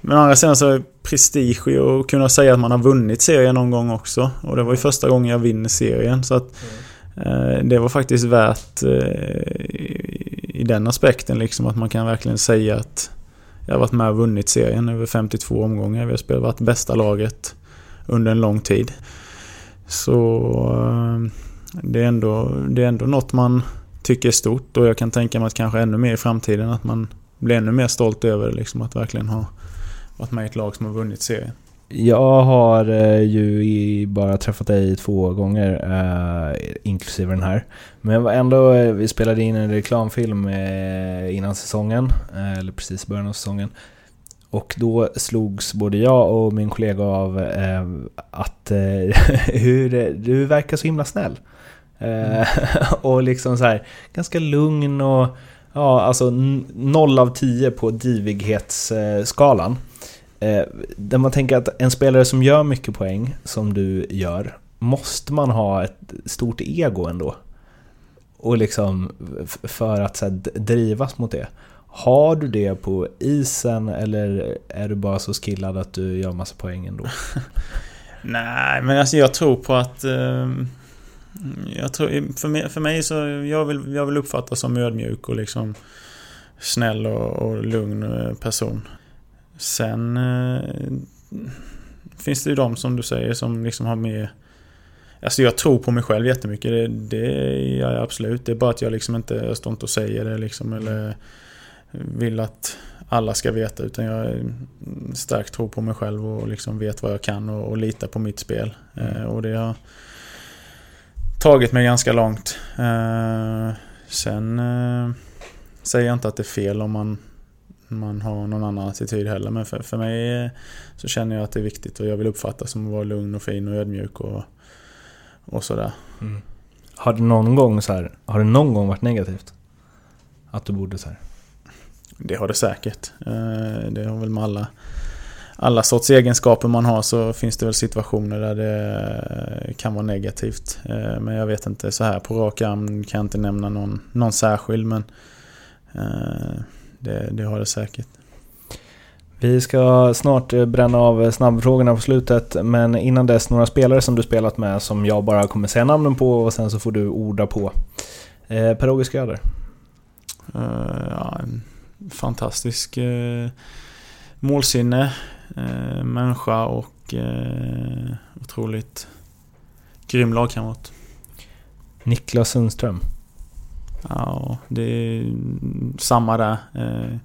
men å andra sidan så är prestige att kunna säga att man har vunnit serien någon gång också. Och det var ju första gången jag vinner serien. Så att mm. det var faktiskt värt i den aspekten liksom att man kan verkligen säga att jag har varit med och vunnit serien över 52 omgångar. Vi har spelat, varit bästa laget under en lång tid. Så eh, det är, ändå, det är ändå något man tycker är stort och jag kan tänka mig att kanske ännu mer i framtiden att man blir ännu mer stolt över liksom att verkligen ha varit med i ett lag som har vunnit serien. Jag har eh, ju bara träffat dig två gånger, eh, inklusive den här. Men jag var ändå, eh, vi spelade in en reklamfilm innan säsongen, eller precis början av säsongen. Och då slogs både jag och min kollega av att hur, du verkar så himla snäll. Mm. och liksom så här, ganska lugn och ja, alltså noll av tio på divighetsskalan. Eh, där man tänker att en spelare som gör mycket poäng, som du gör, måste man ha ett stort ego ändå? Och liksom för att så här, drivas mot det. Har du det på isen eller är du bara så skillad att du gör massa poäng ändå? Nej, men alltså jag tror på att... Eh, Jag tror, för mig, för mig så, jag vill, jag vill uppfattas som ödmjuk och liksom snäll och, och lugn eh, person. Sen eh, finns det ju de som du säger som liksom har mer... Alltså jag tror på mig själv jättemycket. Det, det gör jag absolut. Det är bara att jag liksom inte, jag står inte och säger det liksom eller vill att alla ska veta. Utan jag är starkt tror på mig själv och liksom vet vad jag kan och, och litar på mitt spel. Eh, och det har tagit mig ganska långt. Eh, sen eh, säger jag inte att det är fel om man, man har någon annan attityd heller. Men för, för mig eh, så känner jag att det är viktigt och jag vill uppfattas som att vara lugn och fin och ödmjuk och, och sådär. Har det någon gång så här, har det någon gång varit negativt? Att du borde så här? Det har det säkert. Eh, Det har väl med alla, alla sorts egenskaper man har så finns det väl situationer där det kan vara negativt. Eh, Men jag vet inte, så här på rak arm kan jag inte nämna någon, någon särskild men eh, det, det har det säkert. Vi ska snart eh, bränna av eh, snabbfrågorna på slutet, men innan dess några spelare som du spelat med som jag bara kommer säga namnen på och sen så får du orda på. Eh, Per-Åge Schröder. Eh, Ja, en fantastisk eh, målsinne, eh, människa och eh, otroligt grym lagkamrat. Niklas Sundström. Ja, det är samma där. Eh,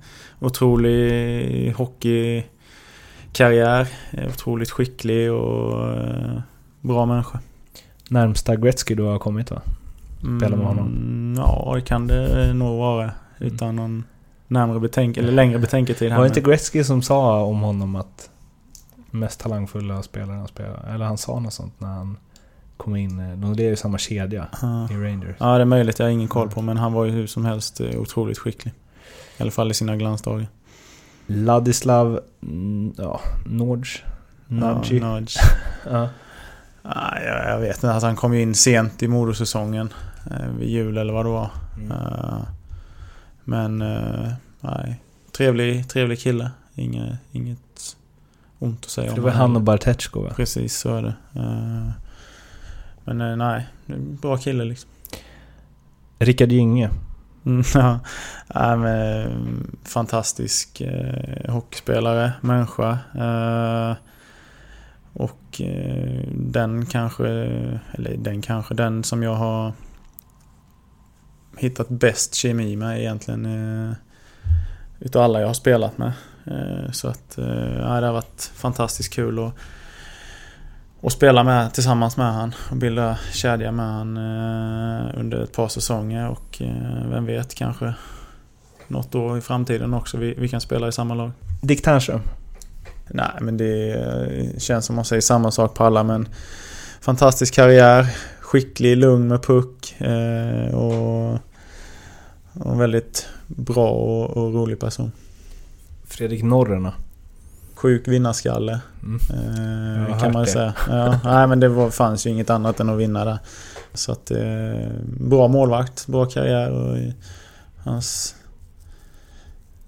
otrolig hockeykarriär. Eh, Otroligt skicklig och eh, bra människa. Närmsta Gretzky du har kommit va? Spelar med honom? Mm, Ja, det kan det nog vara. Utan någon närmare betänk eller längre betänketid. Var det inte. Gretzky som sa om honom att mest talangfulla spelare han spelar? Eller han sa något sånt när han kom in. eh, De lever i samma kedja Ja. i Rangers. Ja, det är möjligt. Jag har ingen koll på. Men han var ju hur som helst eh, otroligt skicklig. I alla fall i sina glansdagar. Ladislav... mm, Ja, Nordge. Nudgy. Ja, Nudge. Ja. Nej, jag, jag vet inte. Alltså, han kom ju in sent i Modosäsongen. Eh, vid jul eller vad det var. Mm. Eh, men eh, nej. Trevlig, trevlig kille. Inget, inget ont att säga För det om var han och Bartetjko va? Precis, så är det. Eh, men eh, nej, bra kille liksom. Rickard Gynge. Mm, ja, men, eh, fantastisk eh, hockeyspelare, människa. Eh, och eh, den kanske, eller den kanske, den som jag har hittat bäst kemi med egentligen. Eh, utav alla jag har spelat med. Eh, så att, eh, det har varit fantastiskt kul att och spela med tillsammans med han och bilda kedja med han eh, under ett par säsonger och eh, vem vet kanske något år i framtiden också vi, vi kan spela i samma lag. Dick Ternström. Nej men det eh, känns som man säger samma sak på alla men fantastisk karriär, skicklig, lugn med puck eh, och, och väldigt bra och, och rolig person. Fredrik Norrena. Sjuk vinnarskalle. Mm. Eh, kan man det. säga. Ja, nej men det var, fanns ju inget annat än att vinna där. Så att eh, bra målvakt, bra karriär och hans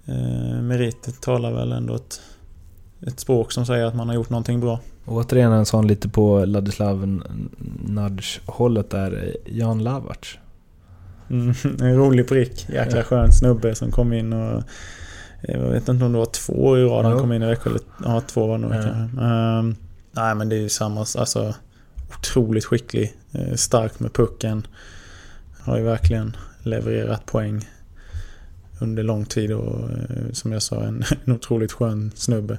eh, meriter talar väl ändå ett, ett språk som säger att man har gjort någonting bra. Och återigen en sån lite på Ladislav Nudge-hållet där. Jan Lavac. Mm, en rolig prick, jäkla skön snubbe som kom in och jag vet inte om det var två i rad han Jo. kom in i Växjö. eller- Ja, två var det nog Ja. kanske. Ehm, nej men det är ju samma, alltså otroligt skicklig. eh, Stark med pucken. Har ju verkligen levererat poäng under lång tid och eh, som jag sa en, en otroligt skön snubbe.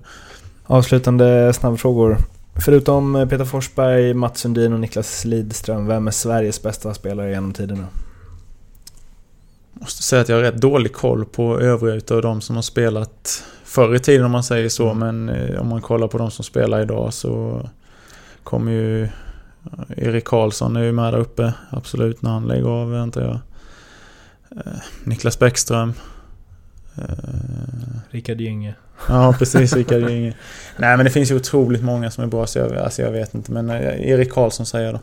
Avslutande snabbfrågor. Förutom eh, Peter Forsberg, Mats Sundin och Niklas Lidström, vem är Sveriges bästa spelare genom tiderna? Måste säga att jag har rätt dålig koll på övriga utav de som har spelat förr i tiden om man säger så. Men eh, om man kollar på de som spelar idag så kommer ju Erik Karlsson är ju med där uppe. Absolut när han lägger av väntar jag. Eh, Niklas Bäckström. Eh, Rickard Gynge. ja precis, Rickard Gynge. Nej men det finns ju otroligt många som är bra så jag, alltså jag vet inte. Men eh, Erik Karlsson säger jag då.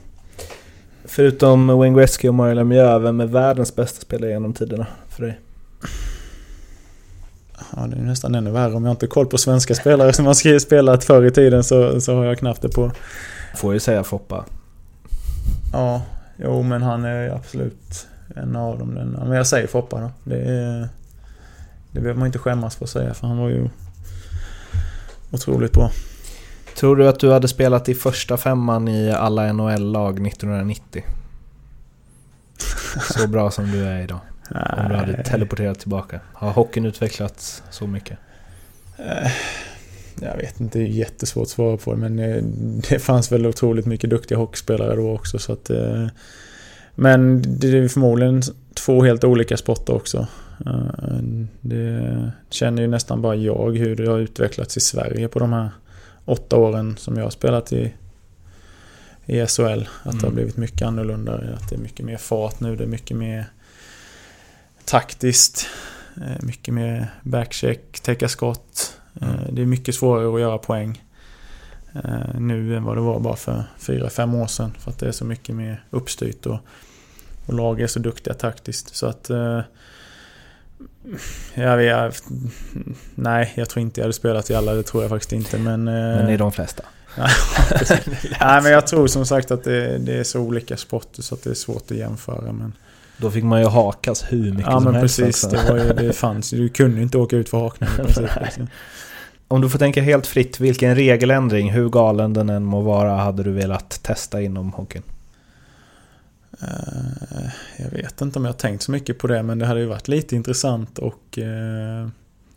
Förutom Wayne Gretzky och Mario Lemieux, vem är världens bästa spelare genom tiderna för dig? Ja, det är nästan ännu värre. Om jag inte har koll på svenska spelare som har spelat förr i tiden så, så har jag knappt det på. Får ju säga Foppa. Ja, Jo, men han är absolut en av dem. Den, men jag säger Foppa då. Det, är, det behöver man inte skämmas för att säga, för han var ju otroligt bra. Tror du att du hade spelat i första femman i alla NHL-lag 1990? Så bra som du är idag. Om du hade teleporterat tillbaka. Har hockeyn utvecklats så mycket? Eh, jag vet inte, det är jättesvårt att svara på det men eh, det fanns väl otroligt mycket duktiga hockeyspelare då också så att... Eh, men det är förmodligen två helt olika sporter också. Det känner ju nästan bara jag hur det har utvecklats i Sverige på de här åtta åren som jag har spelat i, i SHL. Att mm. det har mm. blivit mycket annorlunda. Att det är mycket mer fart nu. Det är mycket mer taktiskt. Mycket mer backcheck, täcka skott. Mm. Det är mycket svårare att göra poäng eh, nu än vad det var bara för 4-5 år sedan. För att det är så mycket mer uppstyrt och, och lag är så duktiga taktiskt. Så att... Eh, jag, jag, nej, jag tror inte jag hade spelat i alla, det tror jag faktiskt inte. Men, men i de flesta? nej, men jag tror som sagt att det, det, är så olika sporter så att det är svårt att jämföra. Men, då fick man ju hakas hur mycket ja, som men helst. Precis, det, ju, det fanns Du kunde ju inte åka ut för hakning. Liksom. Om du får tänka helt fritt, vilken regeländring, hur galen den än må vara, hade du velat testa inom hockeyn? Uh, jag vet inte om jag har tänkt så mycket på det, men det hade ju varit lite intressant att uh,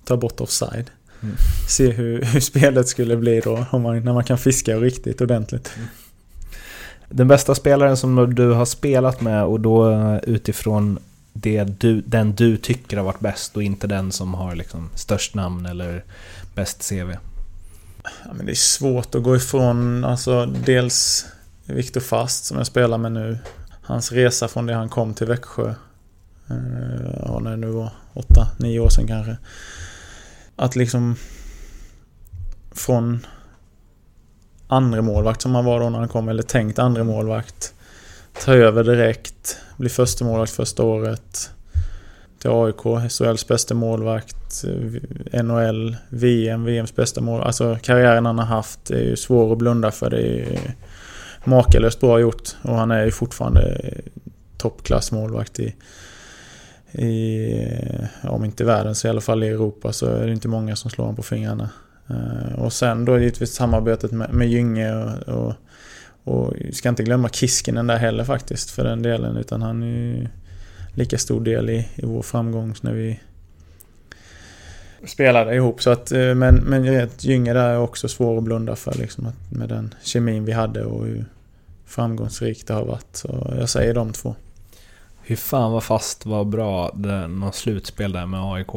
ta bort offside. Mm. Se hur, hur spelet skulle bli då, om man, när man kan fiska riktigt ordentligt. Mm. Den bästa spelaren som du har spelat med och då utifrån det du, den du tycker har varit bäst och inte den som har liksom störst namn eller bäst CV? Ja, men det är svårt att gå ifrån, alltså dels Viktor Fast som jag spelar med nu. Hans resa från det han kom till Växjö. Eh, ja, när det nu var 8-9 år sedan kanske. Att liksom från andra målvakt som han var då när han kom, eller tänkt andra målvakt Ta över direkt, bli första målvakt första året till AIK, SHLs bästa målvakt, eh, NHL, VM, VMs bästa målvakt. Alltså karriären han har haft är ju svår att blunda för. Det är makalöst bra gjort och han är ju fortfarande toppklassmålvakt i, i, eh, om inte världen så i alla fall i Europa så är det inte många som slår honom på fingrarna. Eh, och sen då givetvis samarbetet med, med Gynge och, och, och ska inte glömma Kiskinen där heller faktiskt för den delen utan han är ju lika stor del i, i vår framgång när vi spelade ihop. Så att, eh, men, men Gynge där är också svår att blunda för liksom, att med den kemin vi hade och hur framgångsrikt det har varit. Så jag säger de två. Hur fan vad fast var bra det, någon slutspel där med AIK.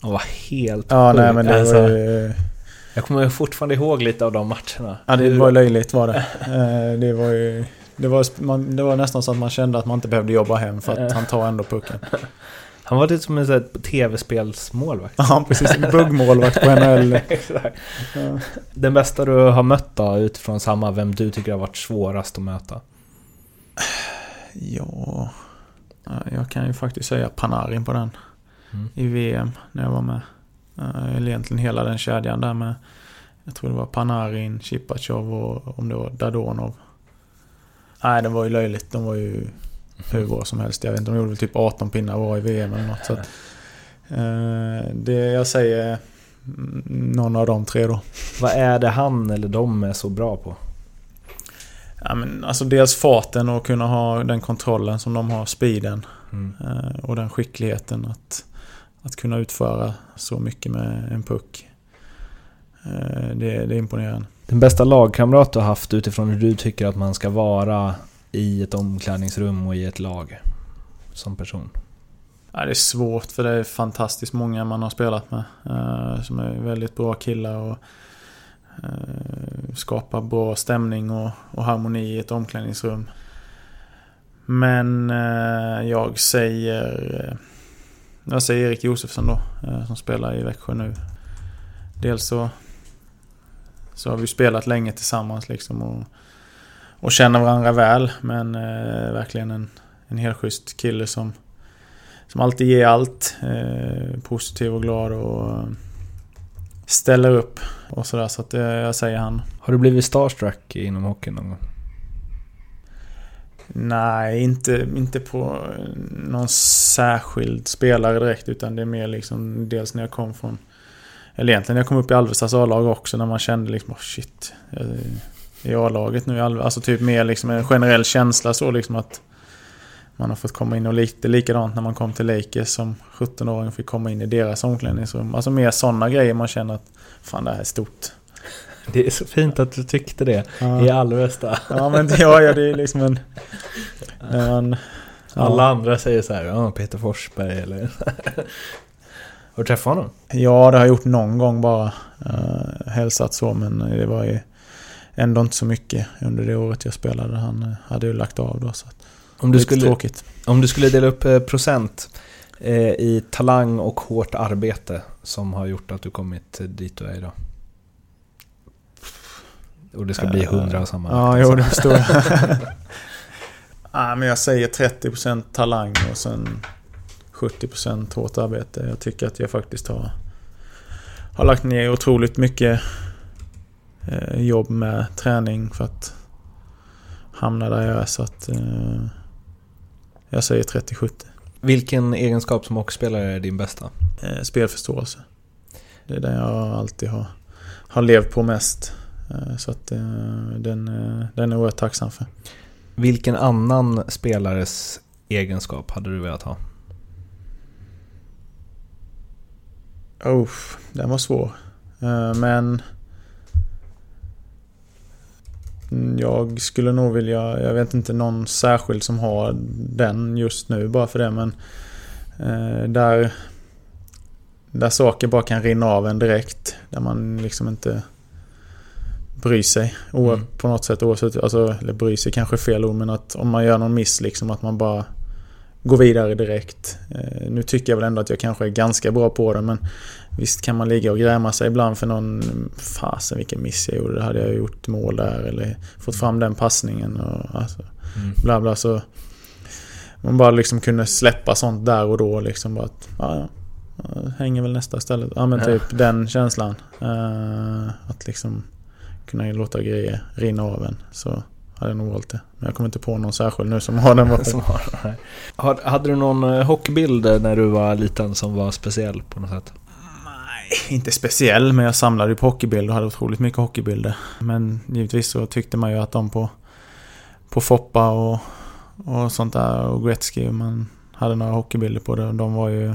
Han var helt Ja, sjuk. nej men det alltså, var ju... Jag kommer fortfarande ihåg lite av de matcherna. Ja, det var löjligt var det. Eh, det var ju... Det var, man, det var nästan så att man kände att man inte behövde jobba hem för att han tar ändå pucken. Han var lite som en tv-spelsmålvakt. Ja, precis. En buggmålvakt på NHL. ja. Den bästa du har mött då, utifrån samma, vem du tycker har varit svårast att möta? Ja... Jag kan ju faktiskt säga Panarin på den. Mm. I VM, när jag var med. Eller egentligen hela den kedjan där med... Jag tror det var Panarin, Chipachov och om det var Dadonov. Nej, det var ju löjligt. De var ju hur bra som helst. Jag vet inte, de gjorde väl typ 18 pinnar var i VM eller något. Så att, eh, det jag säger någon av de tre då. Vad är det han eller de är så bra på? Ja, men alltså dels farten och kunna ha den kontrollen som de har, speeden. Mm. Eh, och den skickligheten att, att kunna utföra så mycket med en puck. Eh, det, det är imponerande. Den bästa lagkamrat du har haft utifrån hur du tycker att man ska vara i ett omklädningsrum och i ett lag som person? Ja, det är svårt för det är fantastiskt många man har spelat med. Eh, som är väldigt bra killar och eh, skapar bra stämning och, och, harmoni i ett omklädningsrum. Men eh, jag säger... Eh, jag säger Erik Josefsson då, eh, som spelar i Växjö nu. Dels så så har vi spelat länge tillsammans liksom och, och känner varandra väl. Men eh, verkligen en, en helt schysst kille som, som alltid ger allt. Eh, positiv och glad och ställer upp och sådär. Så att eh, jag säger han. Har du blivit starstruck inom hockeyn någon gång? Nej, inte, inte på någon särskild spelare direkt utan det är mer liksom dels när jag kom från... Eller egentligen när jag kom upp i Alvestas A-lag också när man kände liksom oh shit. Jag i A-laget nu. Alltså typ mer liksom en generell känsla så liksom att man har fått komma in och lite likadant när man kom till Lakers som 17-åring fick komma in i deras omklädningsrum. Alltså mer sådana grejer man känner att fan det här är stort. Det är så fint att du tyckte det Ja. i Alvesta. Ja men ja, ja, det är liksom en... en Alla andra säger så här, ja Peter Forsberg eller... Har du träffat honom? Ja, det har jag gjort någon gång bara. Uh, hälsat så, men det var ju ändå inte så mycket under det året jag spelade. Han eh, hade ju lagt av då, så Om du, skulle, tråkigt. om du skulle dela upp eh, procent eh, i talang och hårt arbete som har gjort att du kommit dit du är idag. Och det ska bli Eh, hundra av samma. Ja, jo, det förstår jag. ja, men jag säger 30% talang och sen 70% hårt arbete. Jag tycker att jag faktiskt har, har lagt ner otroligt mycket jobb med träning för att hamna där jag är. Så att eh, jag säger 30-70. Vilken egenskap som hockeyspelare är din bästa? Eh, spelförståelse. Det är det jag alltid har, har levt på mest. Eh, så att eh, den, eh, den är oerhört tacksam för. Vilken annan spelares egenskap hade du velat ha? Oh, den var svår. Eh, Men... Mm, Jag skulle nog vilja, jag vet inte någon särskild som har den just nu bara för det men... eh, Där... Där saker bara kan rinna av en direkt. Där man liksom inte bryr sig. Mm. På något sätt oavsett, alltså, eller bryr sig kanske är fel ord men att om man gör någon miss liksom att man bara går vidare direkt. Eh, Nu tycker jag väl ändå att jag kanske är ganska bra på det men Visst kan man ligga och gräma sig ibland för någon Fasen vilken miss jag gjorde. Hade jag gjort mål där eller fått fram den passningen och alltså, Mm. bla bla så Man bara liksom kunde släppa sånt där och då liksom bara att ja, ja, ja, hänger väl nästa istället. Ja men Ja. typ den känslan. Eh, att liksom kunna låta grejer rinna av en. Så hade jag nog valt det. Men jag kommer inte på någon särskild nu som har den versionen. har Hade du någon eh, hockeybild eh, när du var liten som var speciell på något sätt? Nej, inte speciell men jag samlade ju på hockeybilder och hade otroligt mycket hockeybilder. Men givetvis så tyckte man ju att de på, på Foppa och, och sånt där och Gretzky, man hade några hockeybilder på det. De var ju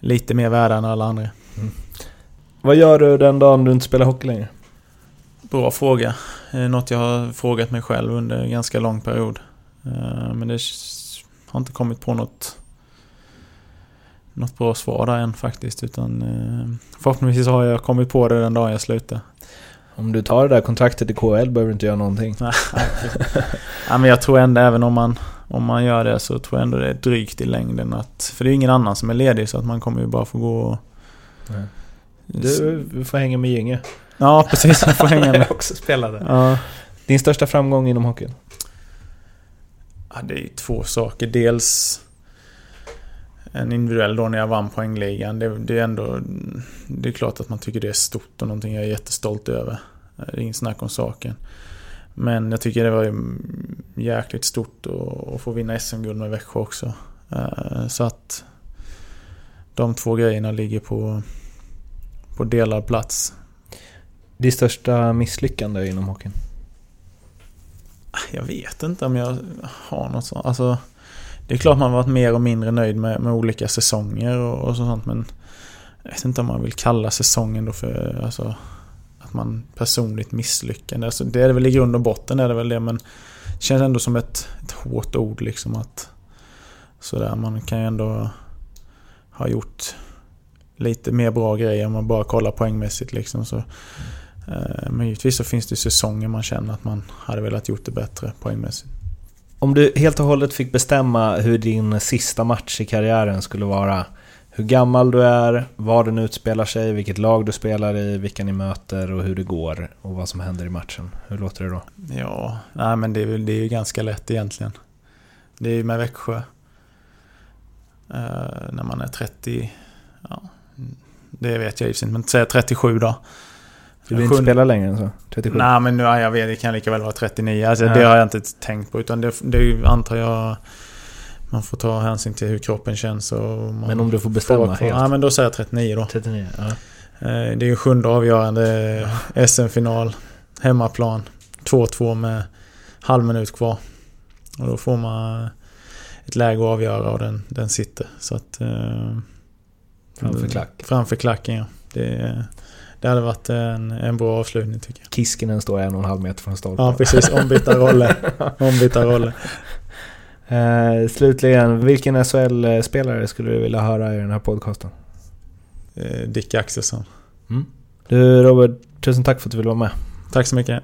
lite mer värda än alla andra. Vad gör du den dagen du inte spelar hockey längre? Bra fråga. Eh, Något jag har frågat mig själv under en ganska lång period. Eh, Men det har inte kommit på något något bra svar där än faktiskt. Utan eh, förhoppningsvis har jag kommit på det den dagen jag slutar. Om du tar det där kontraktet i KL behöver du inte göra någonting. ja, men jag tror ändå även om man, om man gör det så tror jag ändå det är drygt i längden. Att, för det är ju ingen annan som är ledig så att man kommer ju bara få gå och... Du, du får hänga med Ginge. Ja precis, jag får hänga med. Jag också spelade. Ja. Din största framgång inom hockeyn? Ja, det är ju två saker. Dels en individuell då när jag vann poängligan. Det, det är ändå... Det är klart att man tycker det är stort och någonting jag är jättestolt över. Det är inget snack om saken. Men jag tycker det var ju jäkligt stort att, att få vinna SM-guld med Växjö också. Eh, Så att de två grejerna ligger på, på delad plats. Ditt största misslyckande inom hockeyn? Jag vet inte om jag har något sånt. Alltså, det är klart man varit mer och mindre nöjd med, med olika säsonger och, och sånt men jag vet inte om man vill kalla säsongen då för alltså, att man personligt misslyckande. Alltså, det är det väl i grund och botten är det väl det men det känns ändå som ett, ett hårt ord liksom att sådär man kan ju ändå ha gjort lite mer bra grejer om man bara kollar poängmässigt liksom så men givetvis så finns det säsonger man känner att man hade velat gjort det bättre poängmässigt. Om du helt och hållet fick bestämma hur din sista match i karriären skulle vara. Hur gammal du är, var den utspelar sig, vilket lag du spelar i, vilka ni möter och hur det går och vad som händer i matchen. Hur låter det då? Ja, nej men det är, det är ju ganska lätt egentligen. Det är ju med Växjö. Eh, när man är 30, ja, det vet jag sig inte, men säg 37 då. Du vill inte spela längre än så? 37? Nej men nu, ja, jag vet, det kan lika väl vara 39. Alltså, Ja. Det har jag inte tänkt på. Utan det, det antar jag man får ta hänsyn till hur kroppen känns. Och Men om du får får bestämma kvar. helt? Ja men då säger jag 39 då. 39, ja. Eh, Det är ju sjunde avgörande SM-final. Hemmaplan. 2-2 med halv minut kvar. Och då får man ett läge att avgöra och den, den sitter. Så att... eh, Framför klack. Framför klacken ja. Det, det hade varit en, en bra avslutning tycker jag. Kiskinen står en och en halv meter från stolpen. Ja precis, ombytta roller. Ombytta roller. Eh, slutligen, vilken SHL-spelare skulle du vilja höra i den här podcasten? Eh, Dick Axelsson. Du Robert, tusen tack för att du ville vara med. Tack så mycket.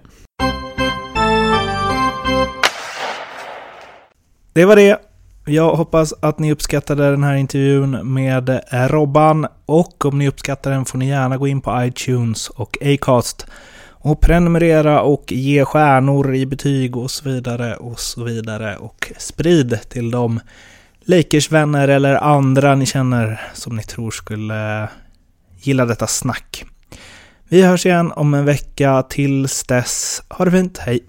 Det var det. Jag hoppas att ni uppskattade den här intervjun med eh, Robban. Och om ni uppskattar den får ni gärna gå in på iTunes och Acast. Och prenumerera och ge stjärnor i betyg och så vidare och så vidare. Och sprid till de Lakers-vänner eller andra ni känner som ni tror skulle gilla detta snack. Vi hörs igen om en vecka. Tills dess, ha det fint. Hej!